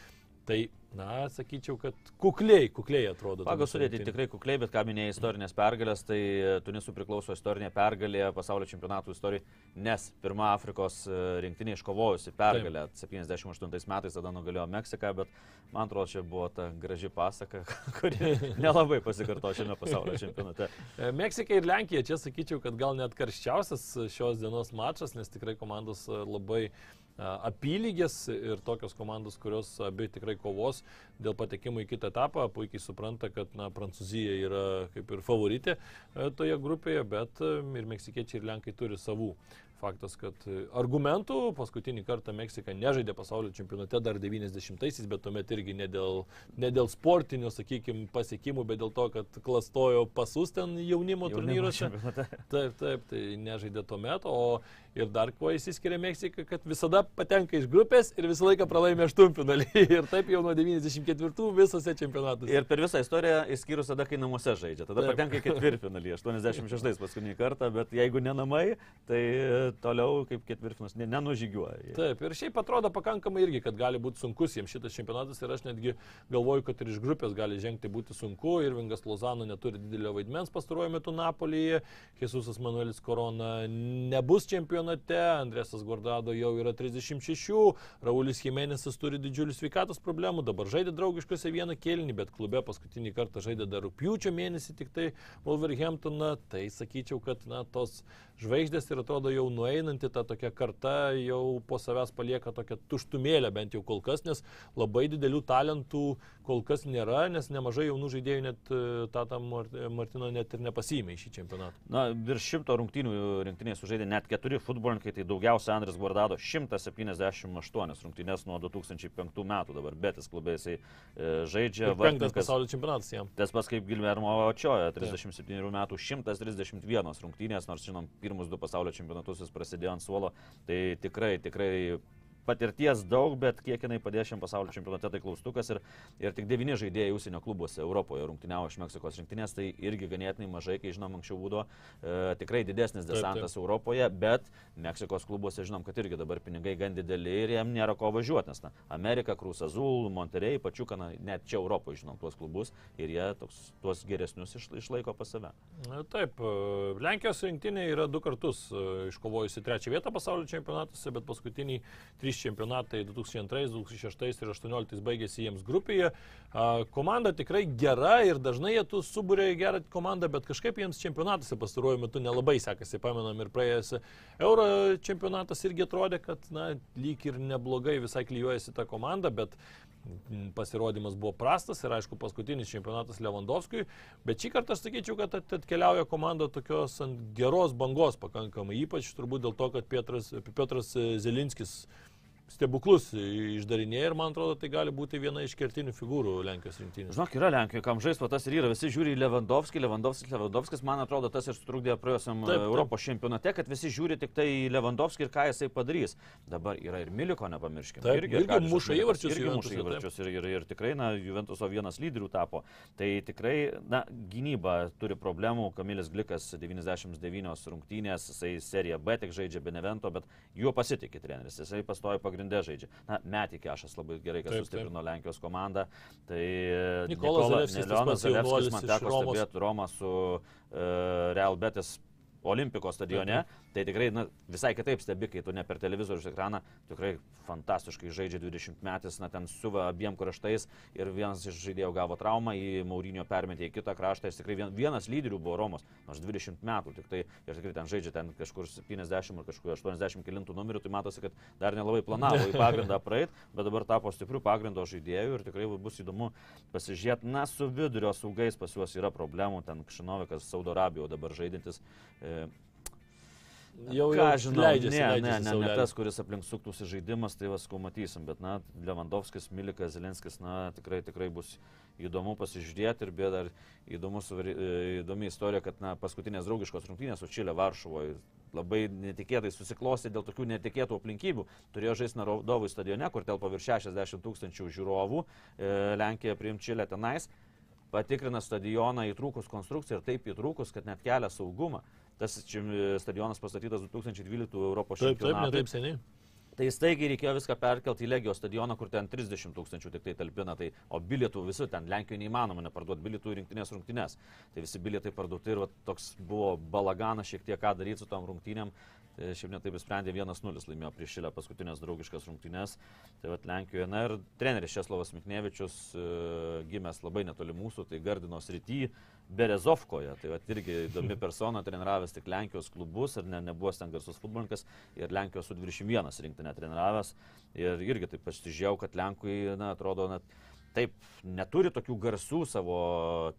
Tai, na, sakyčiau, kad kukliai, kukliai atrodo. Pagal sudėti tikrai kukliai, bet ką minėjai istorinės pergalės, tai Tunisų priklauso istorinė pergalė pasaulio čempionatų istorijai, nes pirmą Afrikos e, rinktinė iškovojusi pergalę 78 metais, tada nugalėjo Meksiką, bet man atrodo, čia buvo ta graži pasaka, kuri nelabai pasikarto šiame pasaulio čempionate. E, Meksika ir Lenkija, čia sakyčiau, kad gal net karščiausias šios dienos mačas, nes tikrai komandos e, labai e, apylygės ir tokios komandos, kurios abi tikrai kovos dėl patekimo į kitą etapą, puikiai supranta, kad na, Prancūzija yra kaip ir favoritė e, toje grupėje, bet e, ir meksikiečiai ir lenkai turi savų. Faktas, kad e, argumentų paskutinį kartą Meksika nežaidė pasaulio čempionate dar 90-aisiais, bet tuomet irgi ne dėl, ne dėl sportinių, sakykime, pasiekimų, bet dėl to, kad klastojo pasus ten jaunimo, jaunimo turnyruose. Taip, taip, tai nežaidė tuo metu, o ir dar kuo įsiskiria Meksika, kad visada patenka iš grupės ir visą laiką pralaimė aštuntfinalį. Ir taip jau nuo 94 visose čempionatuose. Ir per visą istoriją, išskyrus tada, kai namuose žaidžia. Tada Taip. patenka į ketvirtfinalį, 86 paskutinį kartą, bet jeigu ne namai, tai e, toliau kaip ketvirtfinalis ne, nenužygiuoja. Taip, ir šiaip atrodo pakankamai irgi, kad gali būti sunkus jiems šitas čempionatas ir aš netgi galvoju, kad ir iš grupės gali žengti būti sunku. Irvingas Lozano neturi didelio vaidmens pastaruoju metu Napolyje, Jesusas Manuelis Korona nebus čempionate, Andresas Gordado jau yra 36, Raulis Jimenezas turi didžiulių sveikatos problemų, dabar žaidė draugiškose vieną kėlinį, bet klube paskutinį kartą žaidė dar rūpjūčio mėnesį tik tai Wolverhamptoną, tai sakyčiau, kad na, tos žvaigždės ir atrodo jau nueinanti ta tokia karta jau po savęs palieka tokią tuštumėlę bent jau kol kas, nes labai didelių talentų kol kas nėra, nes nemažai jaunų žaidėjų net e, Tata Mart- Martino net ir nepasėmė į šį čempionatą. Na, virš šimto rungtynių rinktinėje sužaidė net keturi futbolininkai, tai daugiausia Andris Guardado 178 rungtynės nuo 2005 metų, dabar Betis klube jisai e, žaidžia. Penktas pasaulio čempionatas jam. Tas pats kaip Gilmermo Očioja, 37 metų 131 rungtynės, nors žinom, pirmus du pasaulio čempionatus jis prasidėjo ant suolo, tai tikrai, tikrai patirties daug, bet kiek jinai padės šiam pasaulio čempionate, tai klaustukas ir, ir tik devyni žaidėjai užsienio klubuose Europoje rungtyniavo iš Meksikos rinktinės, tai irgi ganėtinai mažai, kai žinom, anksčiau būdavo e, tikrai didesnis Taip, taip. desantas Europoje, bet Meksikos klubuose žinom, kad irgi dabar pinigai gan dideli ir jam nėra ko važiuoti, nes na, Amerika, Krus Azul, Monterey, Pačiuka, na, net čia Europoje žinom tuos klubus ir jie toks, tuos geresnius iš, išlaiko pas save. Na, Taip, e, Lenkijos rinktinė yra du kartus e, iškovojusi trečią vietą pasaulio čempionatuose, bet paskutiniai trys čempionatai 2002, 2006 ir 2018 baigėsi jiems grupėje. Komanda tikrai gera ir dažnai jie tu subūrė gerą komandą, bet kažkaip jiems čempionatuose pastaruoju metu nelabai sekasi. Pamenam ir praėjęs Euro čempionatas irgi atrodė, kad na, lyg ir neblogai visai klyjuojasi ta komanda, bet pasirodymas buvo prastas ir aišku paskutinis čempionatas Lewandowskiui, bet šį kartą aš sakyčiau, kad at- atkeliauja komanda tokios ant geros bangos pakankamai, ypač turbūt dėl to, kad Pietras, Pietras Zelinskis stebuklus išdarinėja ir man atrodo tai gali būti viena iš kertinių figūrų Lenkijos rinktinės. Žinok, yra Lenkijoje, kam žais, tas ir yra. Visi žiūri į Lewandowski, Lewandowski, Lewandowskis, man atrodo, tas ir sutrukdė praėjusiam taip. Europos čempionate, kad visi žiūri tik tai į Lewandowski ir ką jisai padarys. Dabar yra ir Miliko, nepamirškime. Taip, irgi Arkadiušas muša įvarčius Irgi muša įvarčius ir, ir, ir tikrai, na, Juventuso vienas lyderių tapo. Tai tikrai, na, gynyba turi problemų. Kamilis Glikas 99 rungtynės, jisai serija B tik žaidžia Benevento, bet juo pasitikė treneris, jisai pastoja pagrindę žaidžia. Na, Metį Kešas labai gerai, kad Taip, taip. sustiprino Lenkijos komandą. Tai Nikolas Zalevskis, Leonas Zalevskis man teko stebėti Romą su uh, Real Betis Olimpiko stadione. Tai tikrai na, visai kitaip stebi, kai tu ne per televizorių ekraną, tikrai fantastiškai žaidžia 20 metais, na ten suva abiem kraštais ir vienas iš žaidėjų gavo traumą, į Maurinio permetė į kitą kraštą, jis tikrai vien, vienas lyderių buvo Romos, nors 20 metų, tik tai ir tikrai ten žaidžia ten kažkur 70 ar kažkur 80 kilintų numerių, tai matosi, kad dar nelabai planavo į pagrindą praeit, bet dabar tapo stiprių pagrindo žaidėjų ir tikrai bus įdomu pasižiūrėti, na su vidurio saugais pas juos yra problemų, ten Kšinovikas Saudo Arabijoje dabar žaidintis. E, Jau, jau žinau, leidžiasi, ne, ne, leidžiasi ne, ne saulelė. tas, kuris aplink suktųsi žaidimas, tai vas, ko matysim, bet, na, Lewandowskis, Milikas, Zelenskis, na, tikrai, tikrai bus įdomu pasižiūrėti ir beje dar įdomu, suvari- e, įdomi istorija, kad, na, paskutinės draugiškos rungtynės su Čilė Varšuvoje labai netikėtai susiklosti dėl tokių netikėtų aplinkybių. Turėjo žaisti Narodovų stadione, kur telpa virš 60 tūkstančių žiūrovų, e, Lenkija priim Čilę tenais patikrina stadioną įtrūkus konstrukciją ir taip įtrūkus, kad net kelia saugumą. Tas čim- stadionas pastatytas 2012 Europos Taip, taip, ne taip seniai. Tai staigiai reikėjo viską perkelti į Legijos stadioną, kur ten 30 tūkstančių tik tai talpina, tai, o bilietų visų ten Lenkijoje neįmanoma neparduoti bilietų į rinktinės rungtynės. Tai visi bilietai parduoti ir va, toks buvo balaganas šiek tiek ką daryti su tom rungtynėm. Tai šiaip netaip sprendė 1-0 laimėjo prieš Šilę paskutinės draugiškas rungtynės. Tai va Lenkijoje. Na ir treneris Šeslovas Miknevičius, e, gimęs labai netoli mūsų, tai Gardino srity, Berezovkoje. Tai va irgi įdomi persona, treniravęs tik Lenkijos klubus ir ne, nebuvo ten garsus futbolininkas ir Lenkijos U21 rinktinę treniravęs. Ir irgi taip pasižiūrėjau, kad Lenkui, na, atrodo, net taip neturi tokių garsų savo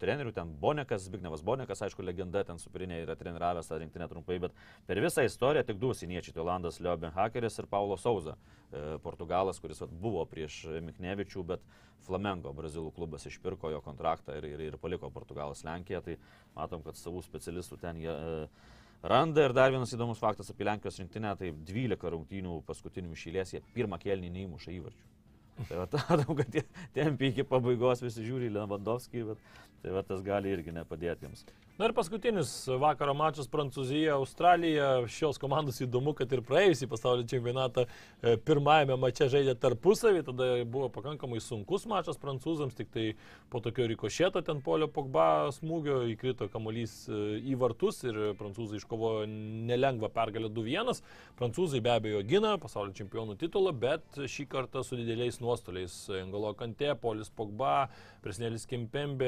trenerių, ten Bonekas, Bignevas Bonekas, aišku, legenda ten superinė yra treniravęs tą rinktinę trumpai, bet per visą istoriją tik du siniečiai, tai Olandas Leo Benhakeris ir Paulo Sauza, e, portugalas, kuris vat, buvo prieš Miknevičių, bet Flamengo, brazilų klubas išpirko jo kontraktą ir, ir, ir paliko Portugalas Lenkiją, tai matom, kad savų specialistų ten jie e, randa ir dar vienas įdomus faktas apie Lenkijos rinktinę, tai 12 rungtynių paskutinių išėlės jie pirmą kelnį neįmuša įvarčių. Tai va, matau, kad jie tempi iki pabaigos visi žiūri į Lewandowskį, bet tai va, tas gali irgi nepadėti jiems. Na ir paskutinis vakaro mačas Prancūzija, Australija. Šios komandos įdomu, kad ir praėjusį pasaulio čempionatą e, pirmajame mače žaidė tarpusavį, tada buvo pakankamai sunkus mačas prancūzams, tik tai po tokio rikošėto ten polio pogba smūgio įkrito kamuolys e, į vartus ir prancūzai iškovojo nelengvą pergalę 2-1. Prancūzai be abejo gina pasaulio čempionų titulą, bet šį kartą su dideliais nuostoliais. Angolo Kante, Polis Pogba, Presnelis Kimpembe,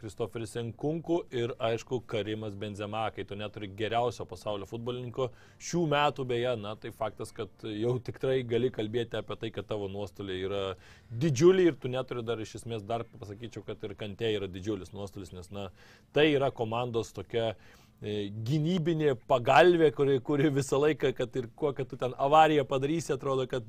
Kristoferis Enkunku ir aišku Karimas Benzema, kai tu neturi geriausio pasaulio futbolininko šių metų beje, na tai faktas, kad jau tikrai gali kalbėti apie tai, kad tavo nuostoliai yra didžiuliai ir tu neturi dar iš esmės dar pasakyčiau, kad ir Kante yra didžiulis nuostolis, nes na tai yra komandos tokia gynybinė pagalbė, kuri, kuri visą laiką, kad ir kokią tu ten avariją padarysi, atrodo, kad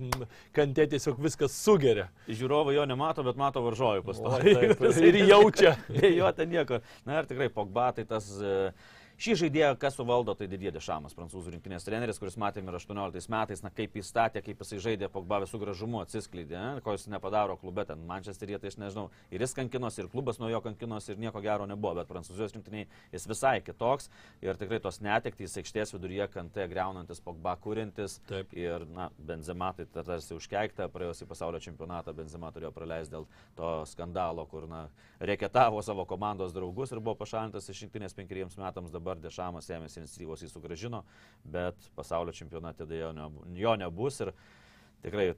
kantė tiesiog viskas sugeria. Žiūrovai jo nemato, bet mato varžovų O, pastoviai. ir jaučia. jo ten nieko. Na ir tikrai Pogba, tai tas... e, Šį žaidėją, kas suvaldo, tai Didie Dešamas, prancūzų rinktinės treneris, kuris matėme ir 18 metais, na kaip jis statė, kaip jisai žaidė, Pogba visų gražumu atsiskleidė, ne, ko jis nepadaro klube, ten Mančesteryje, tai aš nežinau, ir jis kankinosi, ir klubas nuo jo kankinosi, ir nieko gero nebuvo, bet prancūzijos rinktiniai jis visai kitoks ir tikrai tos netektys aikštės viduryje, kante greunantis, Pogba kūrintis. Taip. Ir, na, Benzema tai ta- tarsi užkeikta, praėjusį pasaulio čempionatą Benzema turėjo praleisti dėl to skandalo, kur, na, reketavo savo komandos draugus ir buvo pašalintas iš rinktinės penkeriems metams, dabar Dešamas ėmėsi iniciatyvos jį sugražino, bet pasaulio čempionate nebu- jo nebus ir tikrai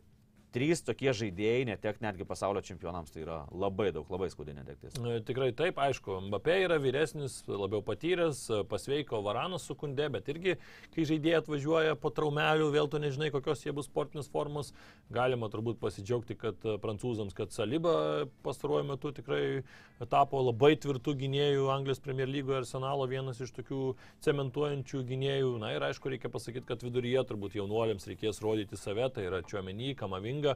trys tokie žaidėjai netek netgi pasaulio čempionams, tai yra labai daug, labai skaudi netektis. E, Tikrai taip, aišku, Mbappé yra vyresnis, labiau patyręs, e, pasveiko Varanas su kunde, bet irgi, kai žaidėjai atvažiuoja po traumelių, vėl tu nežinai, kokios jie bus sportinės formos, galima turbūt pasidžiaugti, kad e, prancūzams, kad Saliba pastaruoju metu tikrai tapo labai tvirtų gynėjų Anglijos Premier lygoje arsenalo, vienas iš tokių cementuojančių gynėjų. Na ir aišku, reikia pasakyti, kad viduryje turbūt jaunuoliams reikės rodyti save, tai yra Čiuomenį, Kamavinga, e,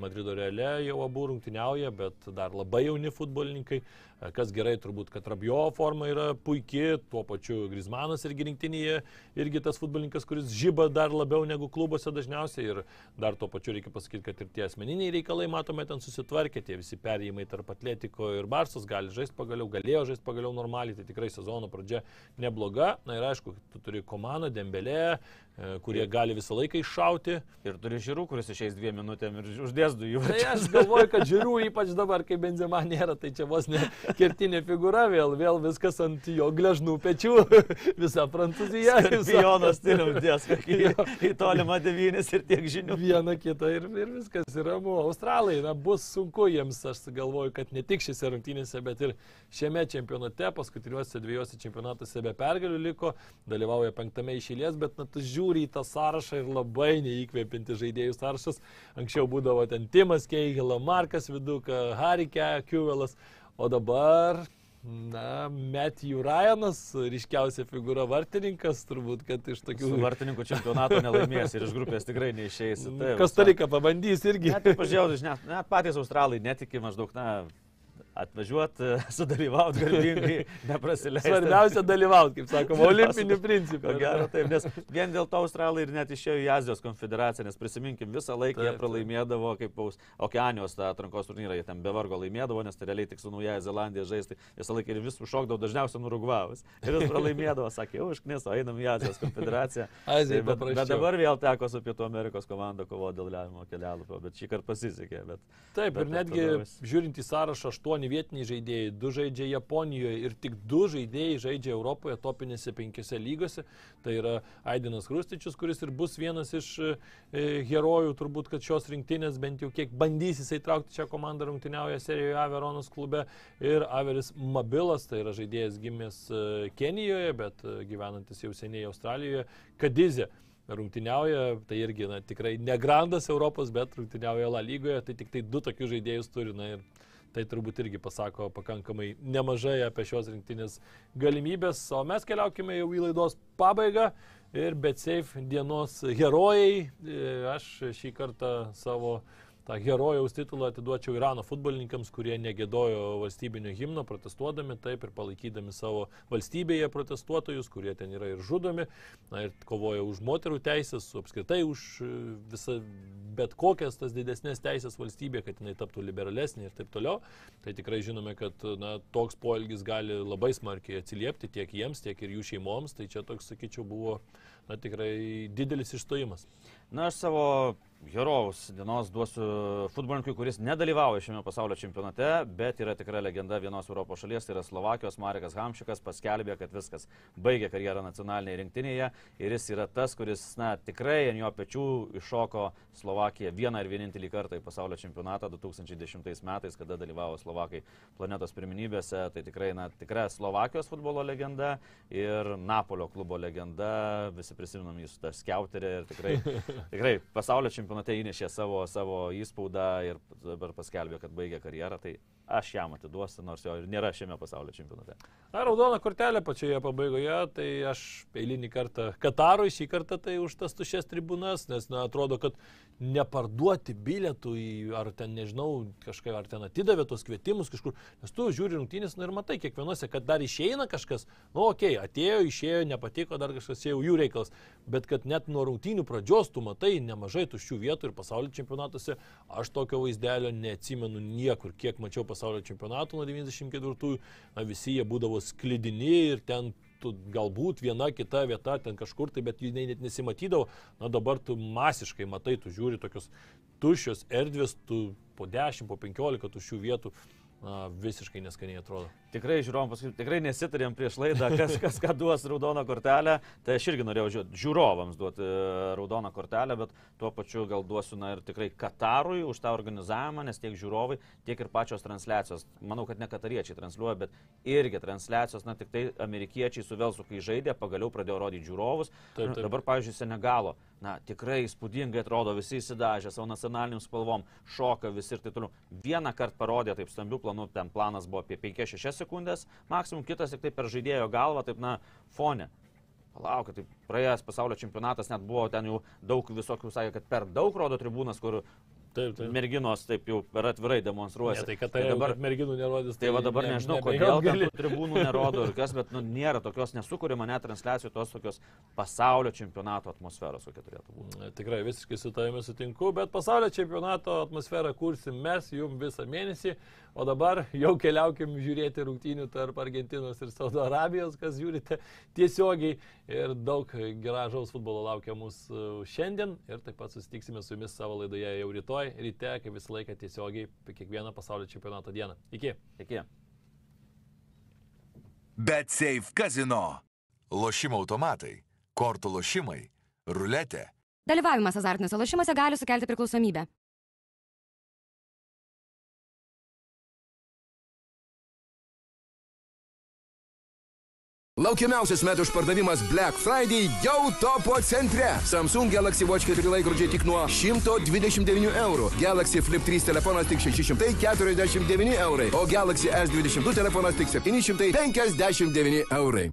Madrido Reale jau abu rungtyniauja, bet dar labai jauni futbolininkai. E, Kas gerai, turbūt, kad Rabjo forma yra puikia, tuo pačiu Grismanas irgi rinktinėje, irgi tas futbolininkas, kuris žyba dar labiau negu klubuose dažniausiai ir dar tuo pačiu reikia pasakyti, kad ir tie asmeniniai reikalai, matome, ten susitvarkė, tie visi perėjimai tarp Atletiko ir Barsos gali žaisti pagaliau, galėjo žaisti pagaliau normaliai, tai tikrai sezono pradžia nebloga. Na ir aišku, tu turi komandą, Dembelė, e, kurie gali visą laiką iššauti. Ir turi žiūrų, kuris išeis dviem minutėm ir uždės du jų. Tai aš galvoju, kad žiūriu ypač dabar, kai benzema nėra, tai čia vos ne kertinė figūra, vėl, vėl viskas ant jo gležnų pečių, visa Prancūzija. visa- Skorpionas stiliaus dės, kokį į tolimą devynis ir tiek žinių. Vieną kitą ir, ir viskas yra ramu. Australai, na, bus sunku jiems, aš galvoju, kad ne tik šiose rungtynėse, bet ir šiame čempionate, paskutiniuose dviejose čempionatuose be pergalių liko, dalyvauja penktame išėlės, bet na, tu žiūri į tą sąrašą ir labai neįkvėpinti žaidėjų sąrašas. Anksčiau būdavo ten Timas Keigela, Markas Viduka, Harikė, Kiuvelas, o dabar Na, Matthew Ryanas, ryškiausia figūra vartininkas, turbūt, kad iš Su tokių... vartininkų čempionato nelaimės ir iš grupės tikrai neišeis. Tai, Kastarika pabandys irgi. Net pažiūrėjau, net, net patys australai netiki maždaug, na, atvažiuoti, sudalyvauti garbingai, neprasileisti. Svarbiausia dalyvauti, kaip sakoma, olimpinių principų. Gero taip, nes vien dėl to australai ir net išėjo į Azijos konfederaciją, nes prisiminkim, visą laiką jie Taip, taip. pralaimėdavo kaip Okeanijos tą atrankos turnyrą, jie ten be vargo laimėdavo, nes tai realiai tik su Naujaja Zelandija žaisti, visą laiką ir vis užšokdavo dažniausiai nurugvavus. Ir jis pralaimėdavo, sakė, užknis, o einam į Azijos konfederaciją. Azija, Tai bet, paprasčiau. bet dabar vėl teko su Pietų Amerikos komanda kovo dėl lemiamo kelialapio, bet šį kartą pasisekė. Bet... Taip, Bet ir netgi tada žiūrint į sąrašą, aštuoni vietiniai žaidėjai, du žaidžia Japonijoje ir tik du žaidėjai žaidžia Europoje topinėse penkiose lygose. Tai yra Aidinas Krustičius, kuris ir bus vienas iš e, herojų, turbūt, kad šios rinktinės bent jau kiek bandys jisai traukti šią komandą rungtyniauja serijoje A Veronos klube. Ir Averis Mabilas, tai yra žaidėjas gimęs e, Kenijoje, bet e, gyvenantis jau seniai Australijoje, Kadizė rungtyniauja, tai irgi na, tikrai ne grandas Europos, bet rungtyniauja La lygoje, tai tik tai du tokius žaidėjus turi. Na, ir tai turbūt irgi pasako pakankamai nemažai apie šios rinktinės galimybės. O mes keliaukime jau į laidos pabaigą ir BetSafe dienos herojai. E, Aš šį kartą savo tą herojaus titulą atiduočiau Irano futbolininkams, kurie negėdojo valstybinio himno, protestuodami taip ir palaikydami savo valstybėje protestuotojus, kurie ten yra ir žudomi, na, ir kovoja už moterų teisės, apskritai už e, visą, bet kokias tas didesnės teisės valstybėje, kad jinai taptų liberalesnė ir taip toliau. Tai tikrai žinome, kad na, toks poelgis gali labai smarkiai atsiliepti tiek jiems, tiek ir jų šeimoms. Tai čia toks, sakyčiau, buvo na, tikrai didelis išstojimas. Na, aš savo herojaus dienos duosiu futbolininkui, kuris nedalyvauja šiame pasaulio čempionate, bet yra tikra legenda vienos Europos šalies, tai yra Slovakijos Marekas Hamšikas, paskelbė, kad viskas baigė karjerą nacionalinėje rinktinėje ir jis yra tas, kuris, na, tikrai ant jo pečių iššoko Slovakiją vieną ir vienintelį kartą į pasaulio čempionatą 2010 metais, kada dalyvavo Slovakai planetos pirminybėse. Tai tikrai, na, tikra Slovakijos futbolo legenda ir Napolio klubo legenda, visi prisiminam jį su tą skiauterį ir tikrai, tikrai pasaulio čempionate įnešė savo, savo įspaudą ir dabar paskelbė, kad baigė karjerą. Tai aš jam atiduosiu, nors jo ir nėra šiame pasaulio čempionate. Na, raudona kortelė pačioje pabaigoje, tai aš eilinį kartą Katarui, šį kartą tai už tas tušias tribūnas, nes, na, atrodo, kad neparduoti bilietų į, ar ten, nežinau, kažką, ar ten atidavė tos kvietimus kažkur, nes tu žiūri rungtynės, na ir matai kiekvienose, kad dar išeina kažkas, nu, okei, okay, atėjo, išėjo, nepatiko, dar kažkas jau jų reikalas, bet kad net nuo rungtynių pradžios tu matai nemažai tuščių vietų ir pasaulio čempionatuose, aš tokio vaizdelio neatsimenu niekur, kiek mačiau pasaulio čempionatų nuo 94-ųjų, na, visi jie būdavo sklidini ir ten tu galbūt viena kita vieta ten kažkur tai, bet jinai net nesimatydavo, na dabar tu masiškai matai, tu žiūri tokios tuščios erdvės, tu po 10, po 15 tuščių vietų, na, visiškai neskaniai atrodo. Tikrai, žiūrovom, paskui tikrai nesitarėm prieš laidą, kas, kas ką duos raudoną kortelę. Tai aš irgi norėjau žiūrovams duoti e, raudoną kortelę, bet tuo pačiu gal duosiu, na ir tikrai Katarui už tą organizavimą, nes tiek žiūrovai, tiek ir pačios transliacijos. Manau, kad ne katariečiai transliuoja, bet irgi transliacijos, na tik tai amerikiečiai su Velsu, kai žaidė, pagaliau pradėjo rodyti žiūrovus. Taip, taip. Dabar, pavyzdžiui, Senegalo. Na, tikrai įspūdingai atrodo, visi įsidažę savo nacionaliniam spalvom, šoka visi ir taip toliau. Vieną kartą parodė taip stambių planų, ten planas buvo apie 5-6 sekundės, maksimum kitas tik taip per žaidėjo galvą, taip na, fone. Palauk, tai praėjęs pasaulio čempionatas net buvo ten jau daug visokių, sakė, kad per daug rodo tribūnas, kur Taip, taip. merginos taip jau per atvirai demonstruoja. Ne, tai kad tai dabar merginų nerodys. Tai va dabar ne- nežinau, nebejot kodėl gali. tribūnų nerodo ir kas, bet nu, nėra tokios, nesukūrima net transliacijų tos tokios pasaulio čempionato atmosferos, kokia turėtų būti. Tikrai visiškai su tavimi sutinku, bet pasaulio čempionato atmosferą kursim mes jum visą mėnesį, o dabar jau keliaukim žiūrėti rungtynių tarp Argentinos ir Saudo Arabijos, kas žiūrite tiesiogiai ir daug gražaus futbolo laukia mūsų šiandien ir taip pat susitiksime su jumis savo laidoje jau rytoj ryte, kaip visą laiką tiesiogiai kiekvieną pasaulio čempionato dieną. Iki. Iki. BetSafe kazino. Lošimo automatai, kortų lošimai, ruletė. Dalyvavimas azartiniuose lošimuose gali sukelti priklausomybę. Laukiamiausias metų išpardavimas Black Friday jau topo centre. Samsung Galaxy Watch 4 laikrodžiai tik nuo 129 eurų. Galaxy Flip 3 telefonas tik 649 eurai. O Galaxy S22 telefonas tik 759 eurai.